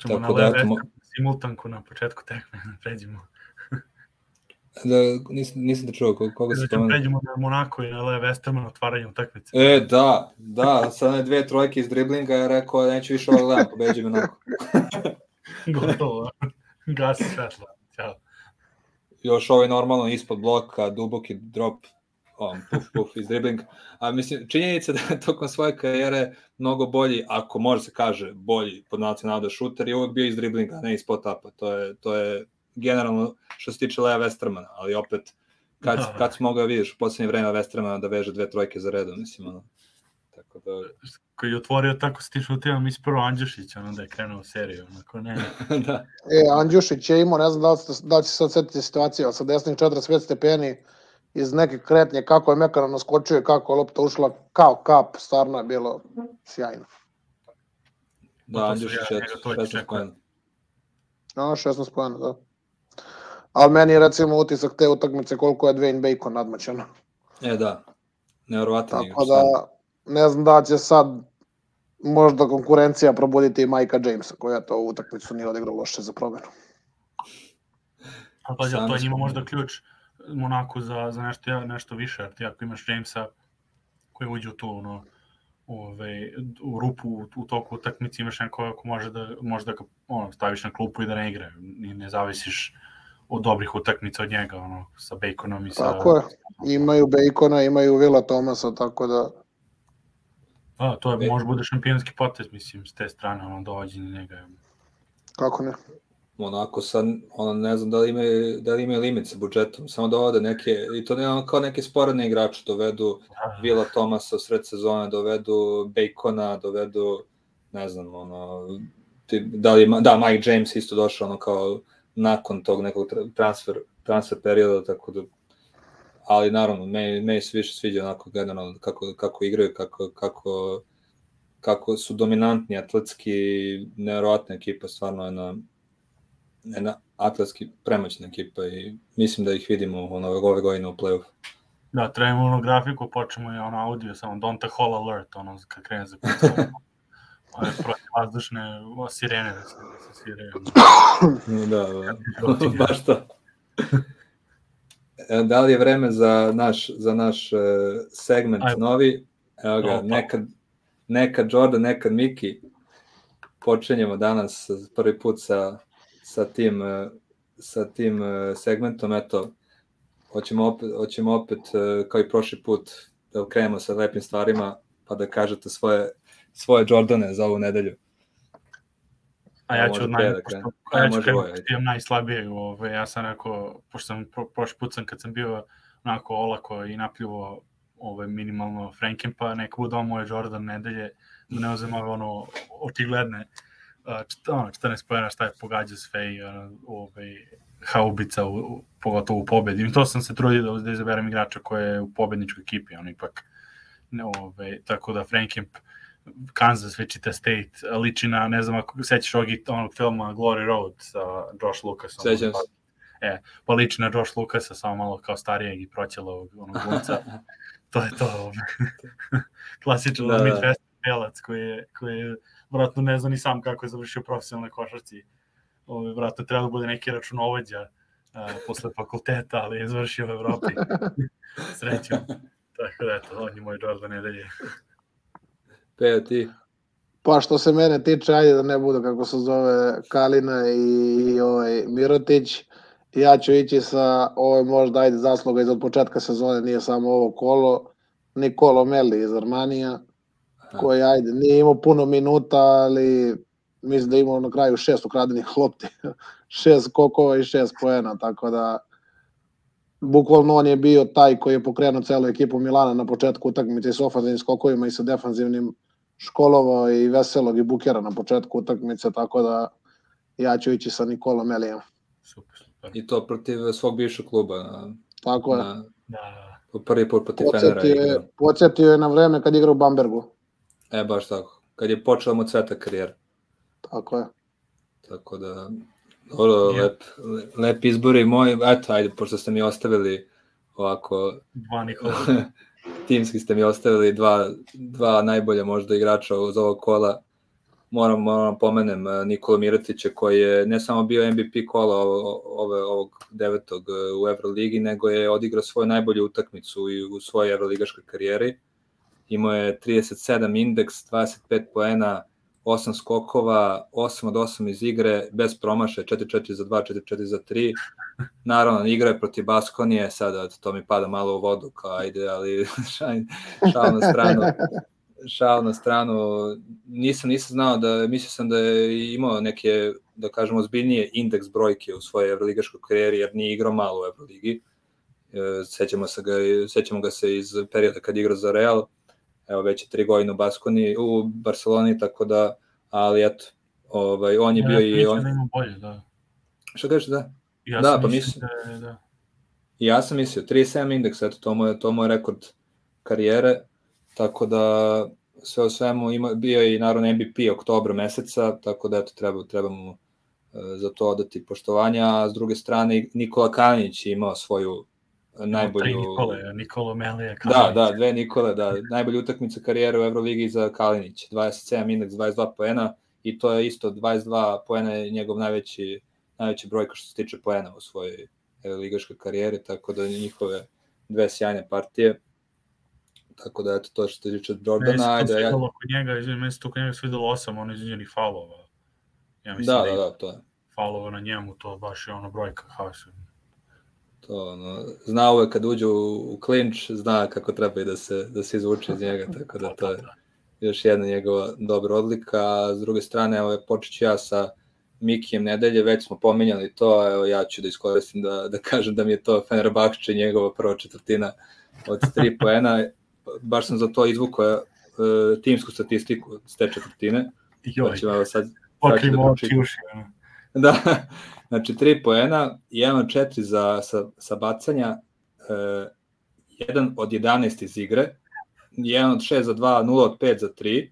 Tako da, da, eto, simultanku na početku tekme, da pređemo. da, nisam, nisam te čuo, ko- koga Da se pomenu. pređemo na Monako i na Le Westerman otvaranje utakmice. E, da, da, sa one dve trojke iz driblinga je rekao, neću više ovo gledam, pobeđi me onako. Gotovo. Gasi svetla. Ćao. Još ovaj normalno ispod bloka, duboki drop, on, puf, puf, iz driblinga. A mislim, činjenica da je tokom svoje karijere mnogo bolji, ako može se kaže bolji pod nacionalno šuter, je uvek bio iz driblinga, a ne iz pot-upa. To je, to je generalno što se tiče Lea Westermana, ali opet kad, Da. kad si mogao da vidiš u poslednje vreme Westermana da veže dve trojke za redom, mislim, ono. Tako da, Koji je otvorio tako s tim šutima, mislim prvo Andjušić, ono da je krenuo seriju, onako ne. da. E, Andjušić je imao, ne znam da li, ste, da li će se sad setiti situacija, sa desnih 45 stepeni iz neke kretnje, kako je Mekana naskočio i kako je lopta ušla kao kap, stvarno je bilo sjajno. Da, Andjušić je njega to 16 očekujem. pojena. No, 16 pojena, da. Ali meni je recimo utisak te utakmice koliko je Dwayne Bacon nadmaćeno. E, da. Nevjerovatan igrač. Tako da, ne znam da će sad možda konkurencija probuditi i Majka Jamesa, koja to utakmicu nije odigrao loše za promenu. Pa to je njima možda ključ Monaku za, za nešto, nešto više, jer ti ako imaš Jamesa koji uđe u tu, ono, ove, u rupu u, u toku utakmice imaš neko ko može da, možda ga ono, staviš na klupu i da ne igra. Ni, ne zavisiš od dobrih utakmica od njega, ono, sa Baconom i sa... Tako je. Imaju Bacona, imaju Vila Tomasa, tako da... A, to je, može bude šampionski potez, mislim, s te strane, ono, dođenje njega. Kako ne? Onako sad, ono, ne znam da li imaju, da li imaju limit sa budžetom, samo dovode neke, i to ne ono kao neke sporedne igrače, dovedu Da, Vila Tomasa u sred sezone, dovedu Bacona, dovedu, ne znam, ono, ti, da li, da, Mike James isto došao, ono, kao nakon tog nekog tra- transfer, transfer perioda, tako da, ali naravno, meni, meni se više sviđa onako generalno kako, kako igraju, kako, kako, kako su dominantni, atletski, nevjerovatna ekipa, stvarno jedna, jedna atletski premoćna ekipa i mislim da ih vidimo ono, ove godine u play-off. Da, trebamo ono grafiku, počnemo i ono audio, samo don't the hall alert, ono, kad krene za kucanje. Ove protivazdušne sirene da se, da se sviraju. Da, da. baš to. E, Da li je vreme za naš, za naš uh, segment Ajde. novi? Evo ga, Opa. nekad, nekad Jordan, nekad Miki. Počinjemo danas prvi put sa, sa tim, uh, sa tim uh, segmentom. Eto, hoćemo opet, hoćemo opet uh, kao i prošli put, da krenemo sa lepim stvarima, pa da kažete svoje, svoje Jordane za ovu nedelju. A ja ću naj, da pošto, A, ja ću krenuti ovaj, imam najslabije, ove, ja sam rekao, pošto sam pro, prošli put sam kad sam bio onako olako i napljivo ove, minimalno Frankenpa, neka bude ovo moje Jordan nedelje, da ne uzem ove ono očigledne ono, 14 pojena šta je pogađa sve i ono, ove, haubica, u, u, pogotovo u pobedi. I to sam se trudio da, da izaberem igrača koje je u pobedničkoj ekipi, on ipak ne, ove, tako da Frankenp Kansas, Wichita State, liči na, ne znam ako sećaš ovog onog filma Glory Road sa Josh Lucasom. Sećam se. E, pa liči na Josh Lucasa, samo malo kao starijeg i proćelovog onog glumca. to je to. ovaj. Klasičan Da, da, koji je, koji je vratno ne zna ni sam kako je završio profesionalne košarci. Ovaj vratno treba da bude neki računovođa a, posle fakulteta, ali je završio u Evropi. Srećom. Tako da, eto, on je moj Jordan nedelje. Peo ti. Pa što se mene tiče, ajde da ne bude kako se zove Kalina i, i ovaj Mirotić. Ja ću ići sa, ovo je možda ajde zasluga iz od početka sezone, nije samo ovo kolo, Nikolo Meli iz Armanija, koji ajde nije imao puno minuta, ali mislim da je imao na kraju šest ukradenih lopti, šest kokova i šest poena, tako da bukvalno on je bio taj koji je pokrenuo celu ekipu Milana na početku utakmice s ofanzivnim skokovima i sa defanzivnim školovao i Veselog i Bukera na početku utakmice, tako da ja ću ići sa Nikolom Melijem. Super, super. I to protiv svog bivšeg kluba. Na, Tako je. na, Da, da. po prvi put protiv Fenera podsjetio je na vreme kad igra u Bambergu. E, baš tako. Kad je počela mu cveta karijera. Tako je. Tako da, dobro, Je. lep, lep izbor i moj, eto, ajde, pošto ste mi ostavili ovako, Dva Nikola. timski ste mi ostavili dva, dva najbolja možda igrača uz ovog kola. Moram, moram pomenem eh, Nikola Mirotića koji je ne samo bio MVP kola ove, ovog devetog eh, u Euroligi, nego je odigrao svoju najbolju utakmicu i u svojoj Euroligaškoj karijeri. Imao je 37 indeks, 25 poena, 8 skokova, 8 od 8 iz igre, bez promašaja, 4-4 za 2, 4-4 za 3. Naravno, igra je protiv Baskonije, sada to mi pada malo u vodu, kao ajde, ali šal, na stranu. Šal na stranu, nisam, nisam znao da, mislio sam da je imao neke, da kažemo, ozbiljnije indeks brojke u svojoj evroligaškoj karijeri, jer nije igrao malo u Evroligi. E, Sećamo, se ga, sećamo ga se iz perioda kad igrao za Real, evo već je tri godine u Baskoni, u Barceloni, tako da, ali eto, ovaj, on je bio i on... Da ima bolje, da. Što kažeš, da? Ja Da, pa mislim- Da, je- da. Ja sam mislio, 37 indeks, eto, to mu je, to mu je rekord karijere, tako da sve o svemu ima, bio je i naravno MVP oktobra meseca, tako da eto, treba, treba mu e, za to odati poštovanja, a s druge strane Nikola Kalinić je imao svoju najbolju... Tri Nikole, Nikolo Melija. Da, da, dve Nikole, da, najbolju utakmicu karijere u Euroligi za Kalinić, 27 indeks, 22 poena i to je isto 22 poena je njegov najveći, najveći brojka što se tiče poena u svojoj ligaškoj karijeri, tako da njihove dve sjajne partije. Tako da, eto, to što se tiče Jordana, ajde, ja... kod njega, izvini, meni se to kod njega svidelo osam, ono izvinjenih faulova. Ja mislim Da, da, da, da, to je. faulova na njemu, to baš je ono brojka haosa. To, ono, zna uvek kad uđe u, u klinč, zna kako treba i da se, da se izvuče iz njega, tako da to je još jedna njegova dobra odlika. A s druge strane, evo, počet ću ja sa Mikijem nedelje, već smo pominjali to, evo ja ću da iskoristim da, da kažem da mi je to Fenerbahče njegova prva četvrtina od 3 poena, baš sam za to izvukao uh, timsku statistiku s te četvrtine. Joj, Znači, evo sad, pokrimo da oči i pročitam. uši. Da, znači 3 poena, 1 od 4 za, sa, sa bacanja, e, 1 od 11 iz igre, 1 od 6 za 2, 0 od 5 za 3,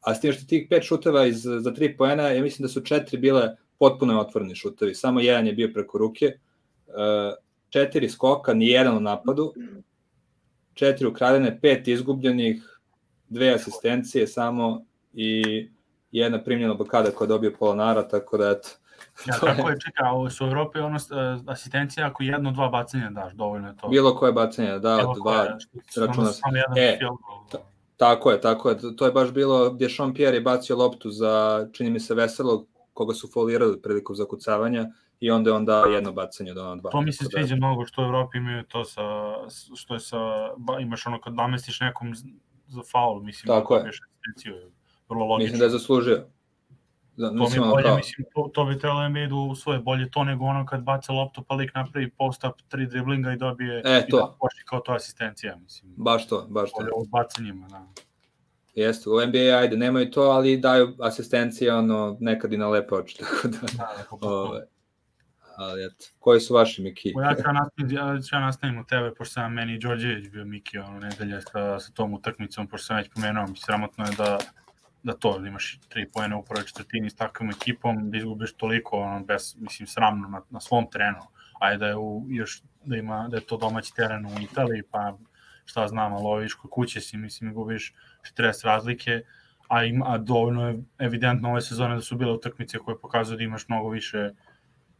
a s tim što tih 5 šuteva iz, za 3 poena, ja mislim da su 4 bile potpuno otvoreni šutevi, samo jedan je bio preko ruke, e, 4 skoka, ni jedan u napadu, 4 ukradene, 5 izgubljenih, dve asistencije samo i jedna primljena blokada koja je dobio Polonara, tako da eto, Ja, to je- čekaj, ovo su u Evropi ono, e, asistencija ako jedno, dva bacanja daš, dovoljno je to. Bilo koje bacanje, da, Bilo dva, računa ono, se. E, ta- tako je, tako je. To je baš bilo gdje Sean Pierre je bacio loptu za, čini mi se, Veselog, koga su folirali prilikom zakucavanja i onda je on dao jedno bacanje od ona dva. To mi se Tako da, sviđa mnogo što u Evropi imaju to sa, što je sa, ba, imaš ono kad namestiš nekom za faul, mislim, Tako da je. asistenciju, vrlo logično. Mislim da je zaslužio. Da, To mi bolje, mislim, to, to bi trebalo NBA da usvoje bolje to nego ono kad baca loptu pa lik napravi post-up, tri driblinga i dobije E, i to. da pošli kao to asistencija, mislim. baš to, baš to. Bolje od bacanjima, da. Jeste, u NBA ajde, nemaju to, ali daju asistencije, ono, nekad i na lepe oči, tako da, Da, da, ove, ali eto, koji su vaši Miki? Ja ću ja nastavim, ja ću ja nastavim u tebe, pošto sam meni i Đorđević bio Miki ono nedelje sa, sa tom utakmicom, pošto sam već pomenuo, mi sramotno je da, da to, da imaš tri pojene u prvoj četvrtini s takvom ekipom, da izgubiš toliko, ono, bez, mislim, sramno na, na svom terenu, a da je u, još, da ima, da je to domaći teren u Italiji, pa šta znam, ali oviš kod kuće si, mislim, gubiš 40 razlike, a, ima, a dovoljno je evidentno ove sezone da su bile utakmice koje pokazuju da imaš mnogo više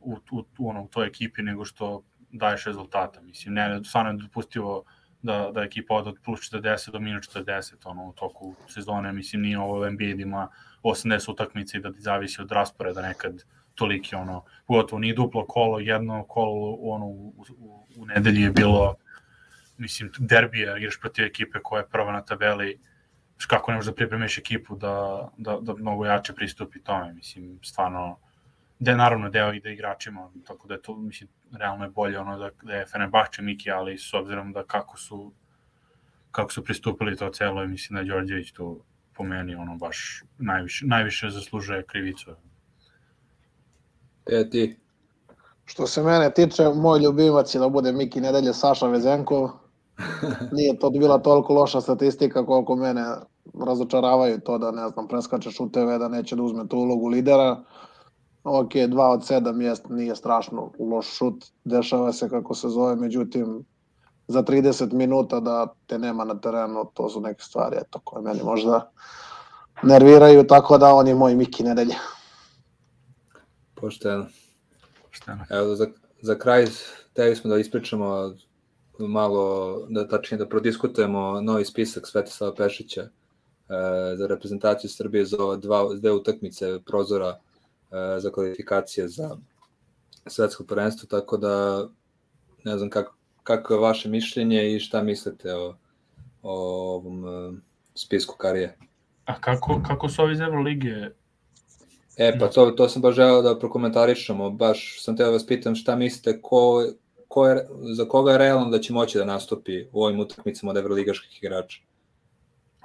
u, u, u, ono, u toj ekipi nego što daješ rezultata. Mislim, ne, stvarno je dopustivo da, da ekipa od plus 40 do minus 40 ono, u toku sezone. Mislim, nije ovo NBA da ima 80 utakmica i da ti zavisi od rasporeda nekad toliki, ono, pogotovo nije duplo kolo, jedno kolo ono, u, u, u nedelji je bilo mislim, derbija, igraš protiv ekipe koja je prva na tabeli, kako ne možeš da pripremiš ekipu da, da, da mnogo jače pristupi tome, mislim, stvarno, da je naravno deo i da igračima, tako da je to, mislim, realno je bolje ono da, da je Fenerbahče Miki, ali s obzirom da kako su kako su pristupili to celo, mislim da Đorđević tu po meni ono baš najviše, najviše zaslužuje krivicu. E, ti, Što se mene tiče, moj ljubimac je da bude Miki nedelje Saša Vezenkov. Nije to bila toliko loša statistika koliko mene razočaravaju to da, ne znam, preskače šuteve, da neće da uzme tu ulogu lidera. Ok, 2 od 7 jest, nije strašno loš šut, dešava se kako se zove, međutim, za 30 minuta da te nema na terenu, to su neke stvari eto, koje meni možda nerviraju, tako da on je moj Miki nedelje. pošteno. Pošteno. Evo, za, za kraj, teli smo da ispričamo malo, da tačnije da prodiskutujemo novi spisak Svetislava Pešića e, za reprezentaciju Srbije za dva, dve utakmice prozora za kvalifikacije za svetsko prvenstvo, tako da ne znam kako, kako je vaše mišljenje i šta mislite o, o ovom e, spisku karije. A kako, kako su ovi iz Evrolige? E, pa to, to sam baš želeo da prokomentarišemo, baš sam teo da vas pitam šta mislite, ko, ko je, za koga je realno da će moći da nastupi u ovim utakmicama od evroligaških igrača?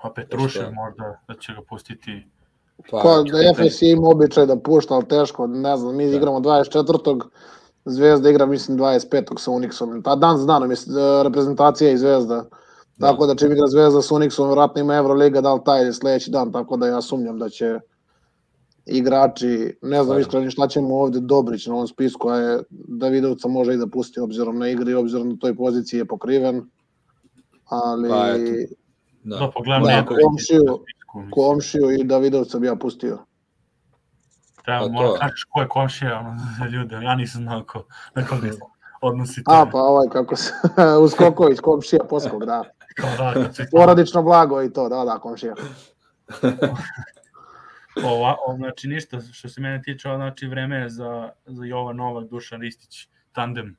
A Petrušev možda da će ga pustiti. Pa, da FS ima običaj da pušta, ali teško, ne znam, mi Da. igramo 24. Zvezda igra, mislim, 25. sa Unixom. Ta dan s danom je reprezentacija i Zvezda. Tako da čim igra Zvezda sa Unixom, vjerojatno ima Euroliga, da li taj ili sledeći dan, tako da ja sumnjam da će igrači, ne znam iskreno ni šta ćemo ovde Dobrić na ovom spisku, a je Davidovca može i da pusti obzirom na igri, obzirom na toj poziciji je pokriven. Ali Pa, eto. Da, Da, pogledamo Da, Nedovića komšiju- komšiju i Davidovca bi ja pustio. Treba, Pa to. mora kažeš ko je komšija, ono, za ljude, ja nisam znao ko, na koga se odnosite. A, pa ovaj kako se, Uskoković, komšija Poskog, da. Kao da, Porodično blago i to, da, da, komšija. Ova, o, znači ništa, što se mene tiče, znači vreme je za, za Jovan Novak, Dušan Ristić, tandem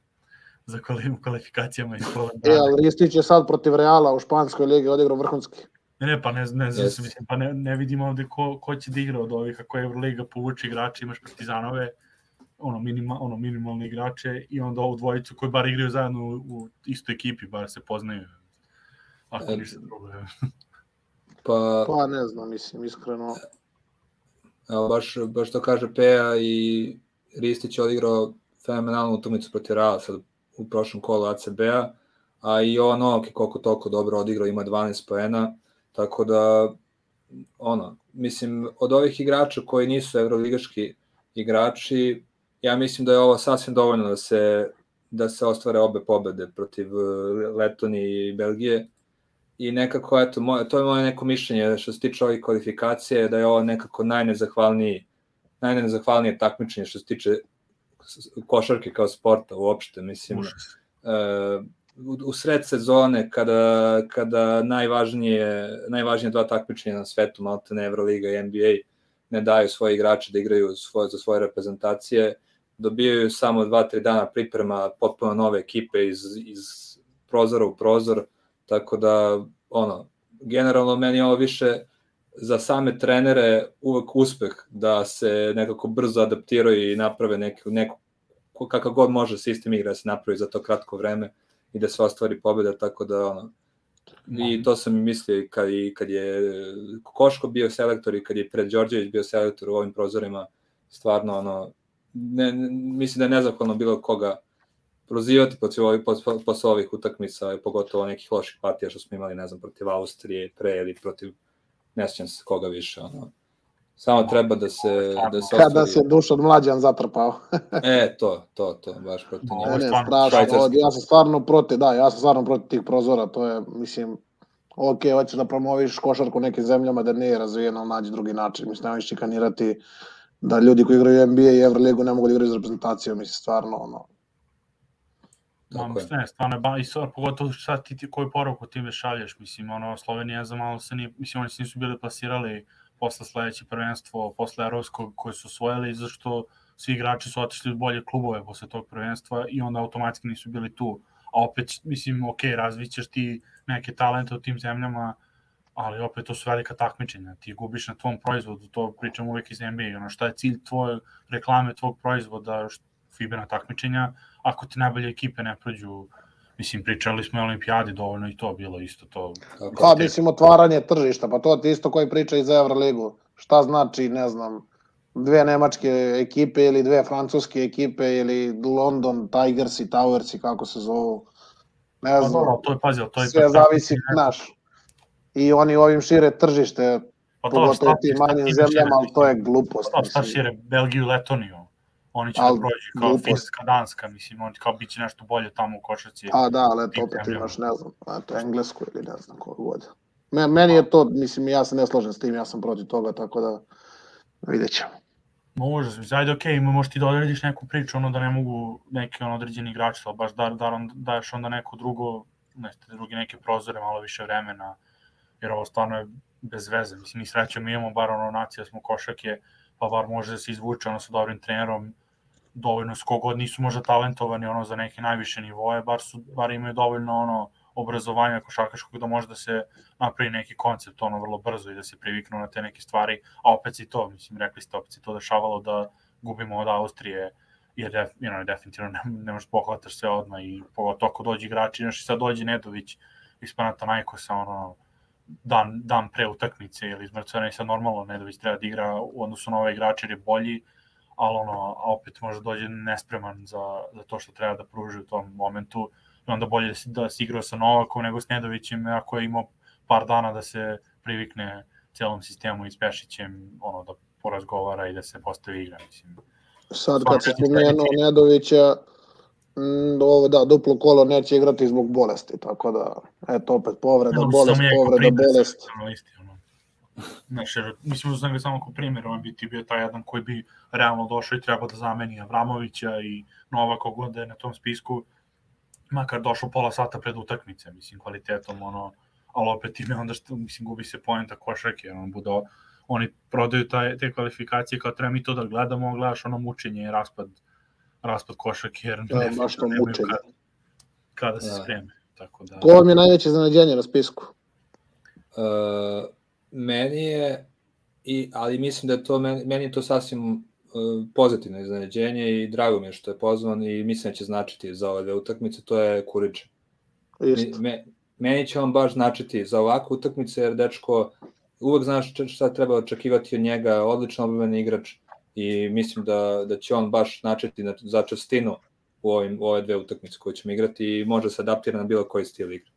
za kvalifikacijama i Poland. E, ali Ristić je sad protiv Reala u Španskoj ligi odigrao vrhunski. Ne, ne, pa ne, ne, znam, yes. mislim, pa ne, ne vidimo ovde ko, ko će da igra od ovih, kako je Euroliga povuče igrače, imaš Partizanove, ono, minima, ono minimalne igrače i onda ovu dvojicu koji bar igraju zajedno u, u istoj ekipi, bar se poznaju. Ako e, ništa drugo. pa, pa ne znam, mislim, iskreno. Evo, baš, baš to kaže Peja i Ristić je odigrao fenomenalnu utakmicu protiv Reala sad u prošlom kolu ACB-a, a i on Novak je koliko toliko dobro odigrao, ima 12 poena, tako da ono, mislim, od ovih igrača koji nisu evroligaški igrači, ja mislim da je ovo sasvim dovoljno da se da se ostvare obe pobede protiv eh, Letonije i Belgije. I nekako, eto, moje, to je moje neko mišljenje što se tiče ovih kvalifikacije, da je ovo nekako najnezahvalniji najnezahvalnije takmičenje što se tiče košarke kao sporta uopšte, mislim, uh, u, u sred sezone kada, kada najvažnije, najvažnije dva takmičenja na svetu, Maltene, Euroliga i NBA, ne daju svoje igrače da igraju svoje, za svoje reprezentacije, dobijaju samo dva, tri dana priprema potpuno nove ekipe iz, iz prozora u prozor, tako da, ono, generalno meni ovo više za same trenere uvek uspeh da se nekako brzo adaptiraju i naprave neku, neku kakav god može sistem igre da se napravi za to kratko vreme i da se ostvari pobeda, tako da ono, I to sam i mislio kad, i, kad je Koško bio selektor i kad je pred Đorđević bio selektor u ovim prozorima, stvarno ono, ne, ne, mislim da je nezahvalno bilo koga prozivati posle ovih, posle ovih utakmica, pogotovo nekih loših partija što smo imali, ne znam, protiv Austrije pre ili protiv ne sjećam se koga više, ono. Samo treba da se... Da se Kada se Dušan Mlađan zatrpao. e, to, to, to, baš protiv njega. Ne, ne, strašno, ja sam stvarno protiv, da, ja sam stvarno protiv tih prozora, to je, mislim, ok, hoćeš da promoviš košarku u nekim zemljama da nije razvijeno, nađi drugi način, mislim, nemoj šikanirati da ljudi koji igraju NBA i Euroligu ne mogu da igraju iz reprezentacijom, mislim, stvarno, ono, Tako je. Ne, stvarno, ba, i sad, pogotovo sad ti, ti koju poruku ti me šalješ, mislim, ono, Slovenija za malo se nije, mislim, oni se nisu bili plasirali posle sledeće prvenstvo, posle Arovskog koje su osvojili, zašto svi igrači su otišli u bolje klubove posle tog prvenstva i onda automatski nisu bili tu. A opet, mislim, ok, razvićeš ti neke talente u tim zemljama, ali opet to su velika takmičenja. Ti gubiš na tvom proizvodu, to pričam uvek iz NBA. Ono, šta je cilj tvoje reklame tvog proizvoda, FIBA takmičenja, ako ti najbolje ekipe ne prođu Mislim, pričali smo o olimpijadi, dovoljno i to bilo isto to. Pa, mislim, otvaranje tržišta, pa to ti isto koji priča i za Euroligu. Šta znači, ne znam, dve nemačke ekipe ili dve francuske ekipe ili London Tigers i Towers i kako se zovu. Ne pa znam. Pa, dobro, to je pazio, to je sve zavisi, znaš. I oni ovim šire tržište, pa pogotovo tim manjim zemljama, ali to je glupost. Pa, šta šire, Belgiju, Letoniju, oni će Al, da prođu kao glupost. Finska, Danska, mislim, oni kao biće nešto bolje tamo u košarci. A da, ali eto opet imaš, ne znam, eto, englesku ili ne znam kogu god. Meni je to, mislim, ja se ne složem s tim, ja sam protiv toga, tako da vidjet ćemo. Može, ajde, okej, okay, možeš ti da odrediš neku priču, ono da ne mogu neki on određeni igrači, ali baš da, da on, daješ onda neko drugo, ne, drugi neke prozore, malo više vremena, jer ovo stvarno je bez veze. Mislim, mi srećemo imamo bar ono nacija smo košake, pa bar može da se izvuče ono sa dobrim trenerom, dovoljno s kogod nisu možda talentovani ono za neke najviše nivoje, bar su bar imaju dovoljno ono obrazovanja košarkaškog da može da se napravi neki koncept ono vrlo brzo i da se priviknu na te neke stvari, a opet si to, mislim, rekli ste, opet si to dešavalo da gubimo od Austrije, jer def, you know, definitivno ne, ne možeš pohvataš sve odmah i pogotovo ako dođe igrači, znaš i sad dođe Nedović iz Panathinaikosa, ono, dan, dan pre utakmice ili izmrcvena i sad normalno Nedović treba da igra u odnosu na ove igrače jer je bolji, ali ono, a opet može dođe nespreman za, za to što treba da pruži u tom momentu i onda bolje da se igra sa Novakom nego s Nedovićem ako je imao par dana da se privikne celom sistemu i s Pešićem ono, da porazgovara i da se postavi igra. Mislim. Sad kad se spomenuo Nedovića, Mm, ovo da, duplo kolo neće igrati zbog bolesti, tako da, eto opet povreda, no, bolest, povreda, bolest. Isti, ono. Znaš, jer, mislim, uzmem ga samo kao primjer, on bi ti bio taj jedan koji bi realno došao i trebao da zameni Avramovića i Novaka god da je na tom spisku, makar došao pola sata pred utakmice, mislim, kvalitetom, ono, ali opet ime onda što, mislim, gubi se poenta košarke, on bude oni prodaju taj, te kvalifikacije kao treba mi to da gledamo, gledaš ono mučenje i raspad, raspad košak jer je ne, baš to nemaju mučenje. kada, kada se Da. spreme. Tako da, Ko vam je najveće iznenađenje na spisku? Uh, meni je, i, ali mislim da je to, meni, meni je to sasvim uh, pozitivno iznenađenje i drago mi je što je pozvan i mislim da će značiti za ove dve utakmice, to je. Mi- Isto. Me, meni će on baš značiti za ovakvu utakmice, jer dečko uvek znaš šta treba očekivati od njega, odlično obrveni igrač i mislim da, da će on baš značiti na, za čestinu u, ovim, u ove dve utakmice koje ćemo igrati i može se adaptira na bilo koji stil igre.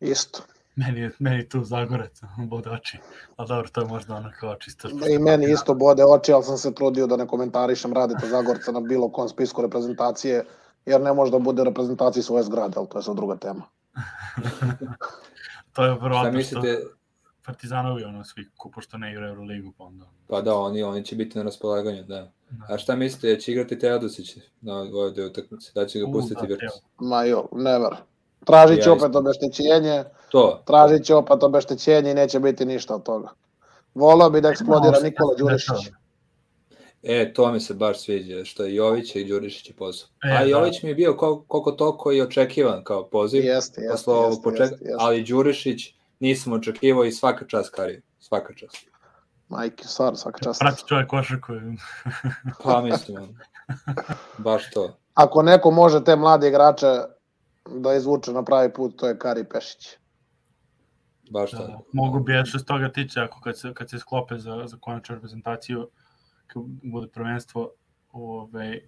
Isto. meni, je, meni tu Zagorec bode oči, a dobro, to je možda ono kao čisto. I meni isto bode oči, ali sam se trudio da ne komentarišem radite Zagorca na bilo kom spisku reprezentacije, jer ne može da bude u reprezentaciji svoje zgrade, ali to je sad druga tema. To je Šta verovatno što mislite, Partizanovi ono svi, ko- pošto ne igraju Euroligu, pa onda... Pa da, oni, oni će biti na raspolaganju, da. A šta mislite, da će igrati Teodosić na ove dve utakmice? Da će ga pustiti da, Virtus? Ma jo, never. Tražit će Ja opet obeštećenje, To, tražit će opet obeštećenje i neće biti ništa od toga. Volao bi da eksplodira Nikola Đurišić. e, to mi se baš sviđa, što je Jović i Đurišić je pozov. E, A da. Jović mi je bio kol- koliko toliko i očekivan kao poziv, Jeste, jeste, posle ovog jeste, početka, jeste, jeste. ali Đurišić nisam očekivao i svaka čast Kariju, svaka čast. Majke, stvarno, svaka čast. Prati čovjek košarku. Pa mislim, baš to. Ako neko može te mlade igrače da izvuče na pravi put, to je Kari Pešić. Baš Da, tako. mogu bi ja što se toga tiče, ako kad se, kad se sklope za, za konačnu reprezentaciju, kad bude prvenstvo, ove,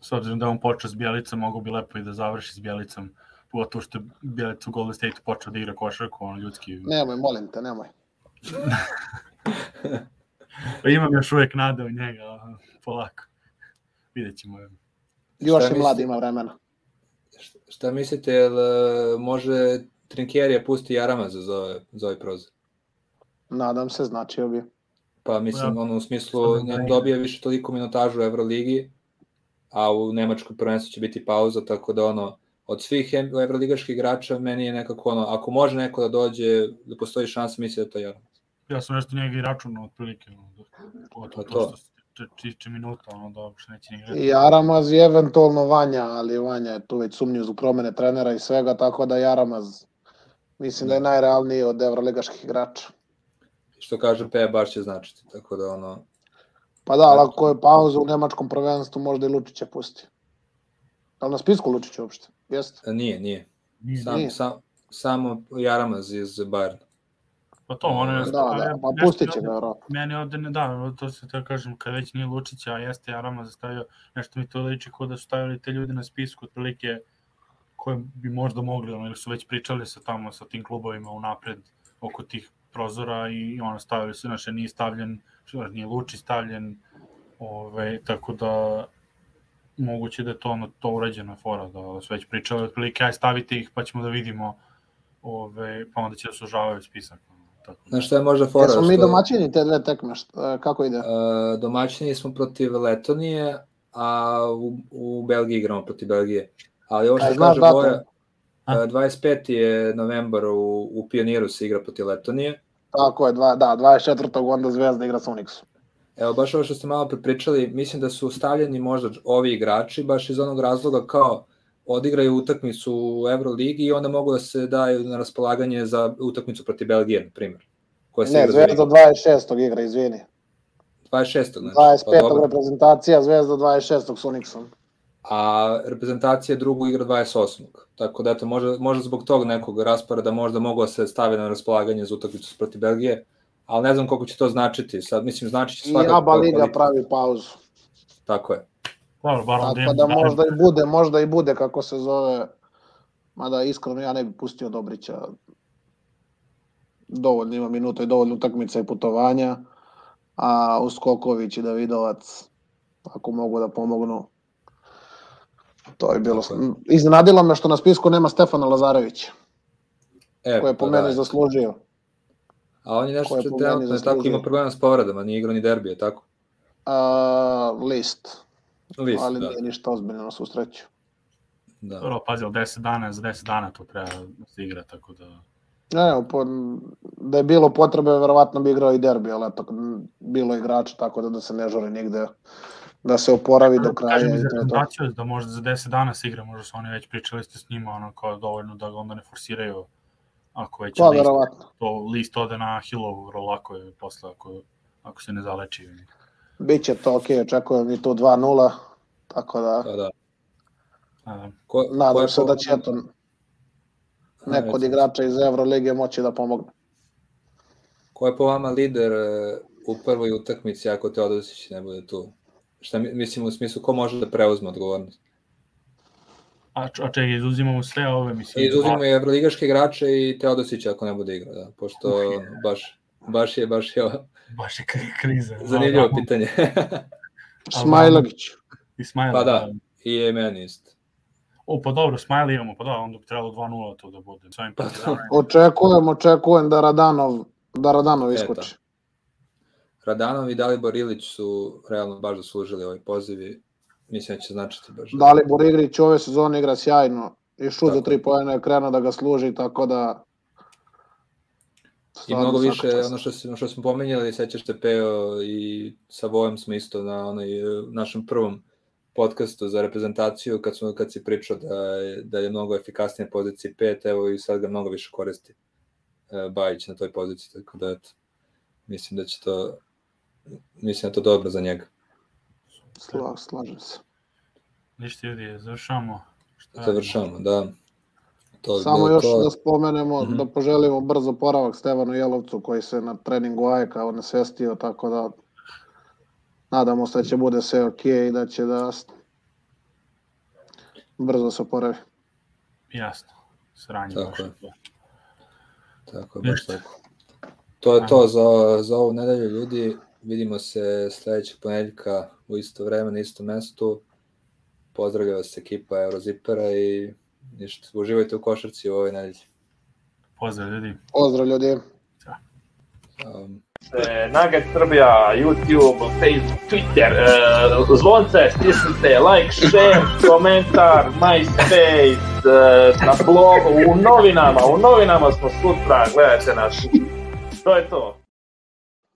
s obzirom da on počeo s Bjelicom, mogu bi lepo i da završi s Bjelicom, pogotovo što je Bjelica u Golden State počeo da igra košarku, on ljudski. Nemoj, molim te, nemoj. Pa imam još uvek nade u njega, polako. Vidjet ćemo. Još Šta i mladi ima vremena. Šta- mislite, jel može Trinkerija pusti Jaramaza za, ove, za ovaj prozor? Nadam se, značio bi. Pa mislim, Ja, ono u smislu da ne dobija više toliko minutažu u Euroligi, a u Nemačkoj prvenstvu će biti pauza, tako da ono, od svih evroligaških igrača meni je nekako ono, ako može neko da dođe, da postoji šansa, mislim da je to Jaramaz. Ja sam nešto njega i računao otprilike. Ono, da, to, Pa to, to. to, što se tiče- tiče minuta, ono da uopšte neće ni igrati. I Jaramaz i eventualno Vanja, ali Vanja je tu već sumnju zbog promene trenera i svega, tako da Jaramaz mislim da je najrealniji od evroligaških igrača. Što kaže Pe, baš će značiti, tako da ono, Pa da, ali ako je pauza u nemačkom prvenstvu, možda i Lučića pusti. Da li na spisku Lučić uopšte? Jeste. nije, nije. Nije, Sam, Nije. sam, samo Jaramaz iz Bayerna. Pa to, ono je... Da, da, pa pustit će ga. Meni ovde ne da, to se tako kažem, kad već nije Lučića, a jeste Jarama zastavio, nešto mi to liči kao da su stavili te ljude na spisku, otprilike koje bi možda mogli, ono, ili su već pričali sa tamo, sa tim klubovima unapred oko tih prozora i ono, stavili su, znaš, nije stavljen, što, nije Lučić stavljen, ove, tako da moguće da je to, ono, to urađena fora, da su već pričali, otprilike, aj stavite ih pa ćemo da vidimo, ove, pa onda će da sužavaju spisak. Tako da. Znaš šta je možda fora? Jesmo mi što- domaćini te dve tekme, šta, kako ide? Uh, domaćini smo protiv Letonije, a u, u Belgiji igramo protiv Belgije. Ali ovo što kaže? Boja, A? uh, 25. je novembar u, u Pioniru se igra protiv Letonije. Tako je, dva, da, 24. onda Zvezda igra sa Unixom. Evo, baš ovo što ste malo prepričali, mislim da su stavljeni možda ovi igrači, baš iz onog razloga kao odigraju utakmicu u Euroligi i onda mogu da se daju na raspolaganje za utakmicu protiv Belgije, na primjer. Koja se Ne, Zvezda ligu. 26. igra, izvini. 26. Znači, 25. pa reprezentacija, Zvezda 26. s Unixom. a reprezentacija drugu igra 28. Tako da eto, možda, možda zbog tog nekog rasporeda možda mogu da se stave na raspolaganje za utakmicu protiv Belgije, ali ne znam koliko će to značiti. Sad, mislim, znači će I svakako... ABA Liga pravi pauzu. Tako je. Dobro, bar onda Tako da možda i bude, možda i bude kako se zove. Mada iskreno ja ne bi pustio Dobrića. Dovoljno ima minuta i dovoljno utakmica i putovanja. A Uskoković i Davidovac, ako mogu da pomognu, to je bilo... Iznenadilo me što na spisku nema Stefana Lazarevića, E, koji je po pa meni da. zaslužio. A on je nešto je trenutno je tako ima problema s povredama, nije igrao ni derbije, tako? A, list, List, ali da. nije ništa ozbiljno na svu sreću. da. Dobro, pazi, ali 10 dana, za 10 dana to treba da se igra, tako da... Ne, po, da je bilo potrebe, verovatno bi igrao i derbi, ali eto, bilo igrača, tako da, da se ne žuri nigde da se oporavi do kraja. Kažem i za to to. reprezentaciju, da možda za 10 dana se igra, možda su oni već pričali ste s njima, ono kao dovoljno da ga onda ne forsiraju ako već Pa, list, to list ode na Hillovu vrlo lako je posle ako, ako se ne zaleči. Biće to ok, očekujem i tu 2-0, tako da Da, da. A, Ko, ko nadam se po- da će eto neko od igrača iz Evrolige moći da pomogne. Ko je po vama lider e, u prvoj utakmici ako Teodosić ne bude tu? Šta mi, mislim u smislu ko može da preuzme odgovornost? A, a čekaj, izuzimamo sve ove, mislim. I izuzimo i evroligaške igrače i Teodosića ako ne bude igrao, da, pošto ono, baš, baš je, baš je ovo Baš je kri- kriza. zanimljivo Da, da, pitanje. Smajlagić. I Smajla. pa da, i je meni isto. O, pa dobro, Smajla imamo, pa da, onda bi trebalo 2-0 to da bude. S ovim Pa Partizanom. Očekujem, očekujem da Radanov, da Radanov iskoči. Radanov i Dalibor Ilić su realno baš zaslužili ovaj poziv mislim da će značiti baš. Dalibor Igrić ove sezone igra sjajno i šut za tri pojene je krenuo da ga služi, tako da... I stvarno mnogo svaka više, čast. ono što, ono što smo pomenjali, sećaš te Peo i sa Vojem smo isto na onaj, e, našem prvom podcastu za reprezentaciju, kad, smo, kad si pričao da je, da je mnogo efikasnije poziciji 5, evo i sad ga mnogo više koristi e, Bajić na toj poziciji, tako da eto, mislim da će to mislim da to dobro za njega. Sla, slažem se. Ništa ljudi, završamo. Šta Završavamo, da. To je Samo još to. da spomenemo, Mhm. da poželimo brzo poravak Stevanu Jelovcu koji se na treningu Ajeka onesvestio, tako da nadamo se da će bude sve ok i da će da brzo se oporavi. Jasno. Sranje Tako baš. je. Tako, je, baš tako. To je to za, za ovu nedelju, ljudi. Vidimo se sledećeg ponedjeljka u isto vreme, na istom mestu. Pozdravlja vas ekipa Eurozipera i ništa, uživajte u košarci u ovoj nedelji. Pozdrav ljudi. Pozdrav ljudi! Um, E, Nugget Srbija, YouTube, Facebook, Twitter, e, zvonce, stisnite, like, share, komentar, MySpace, e, na blogu, u novinama, u novinama smo sutra, gledajte nas. To je to.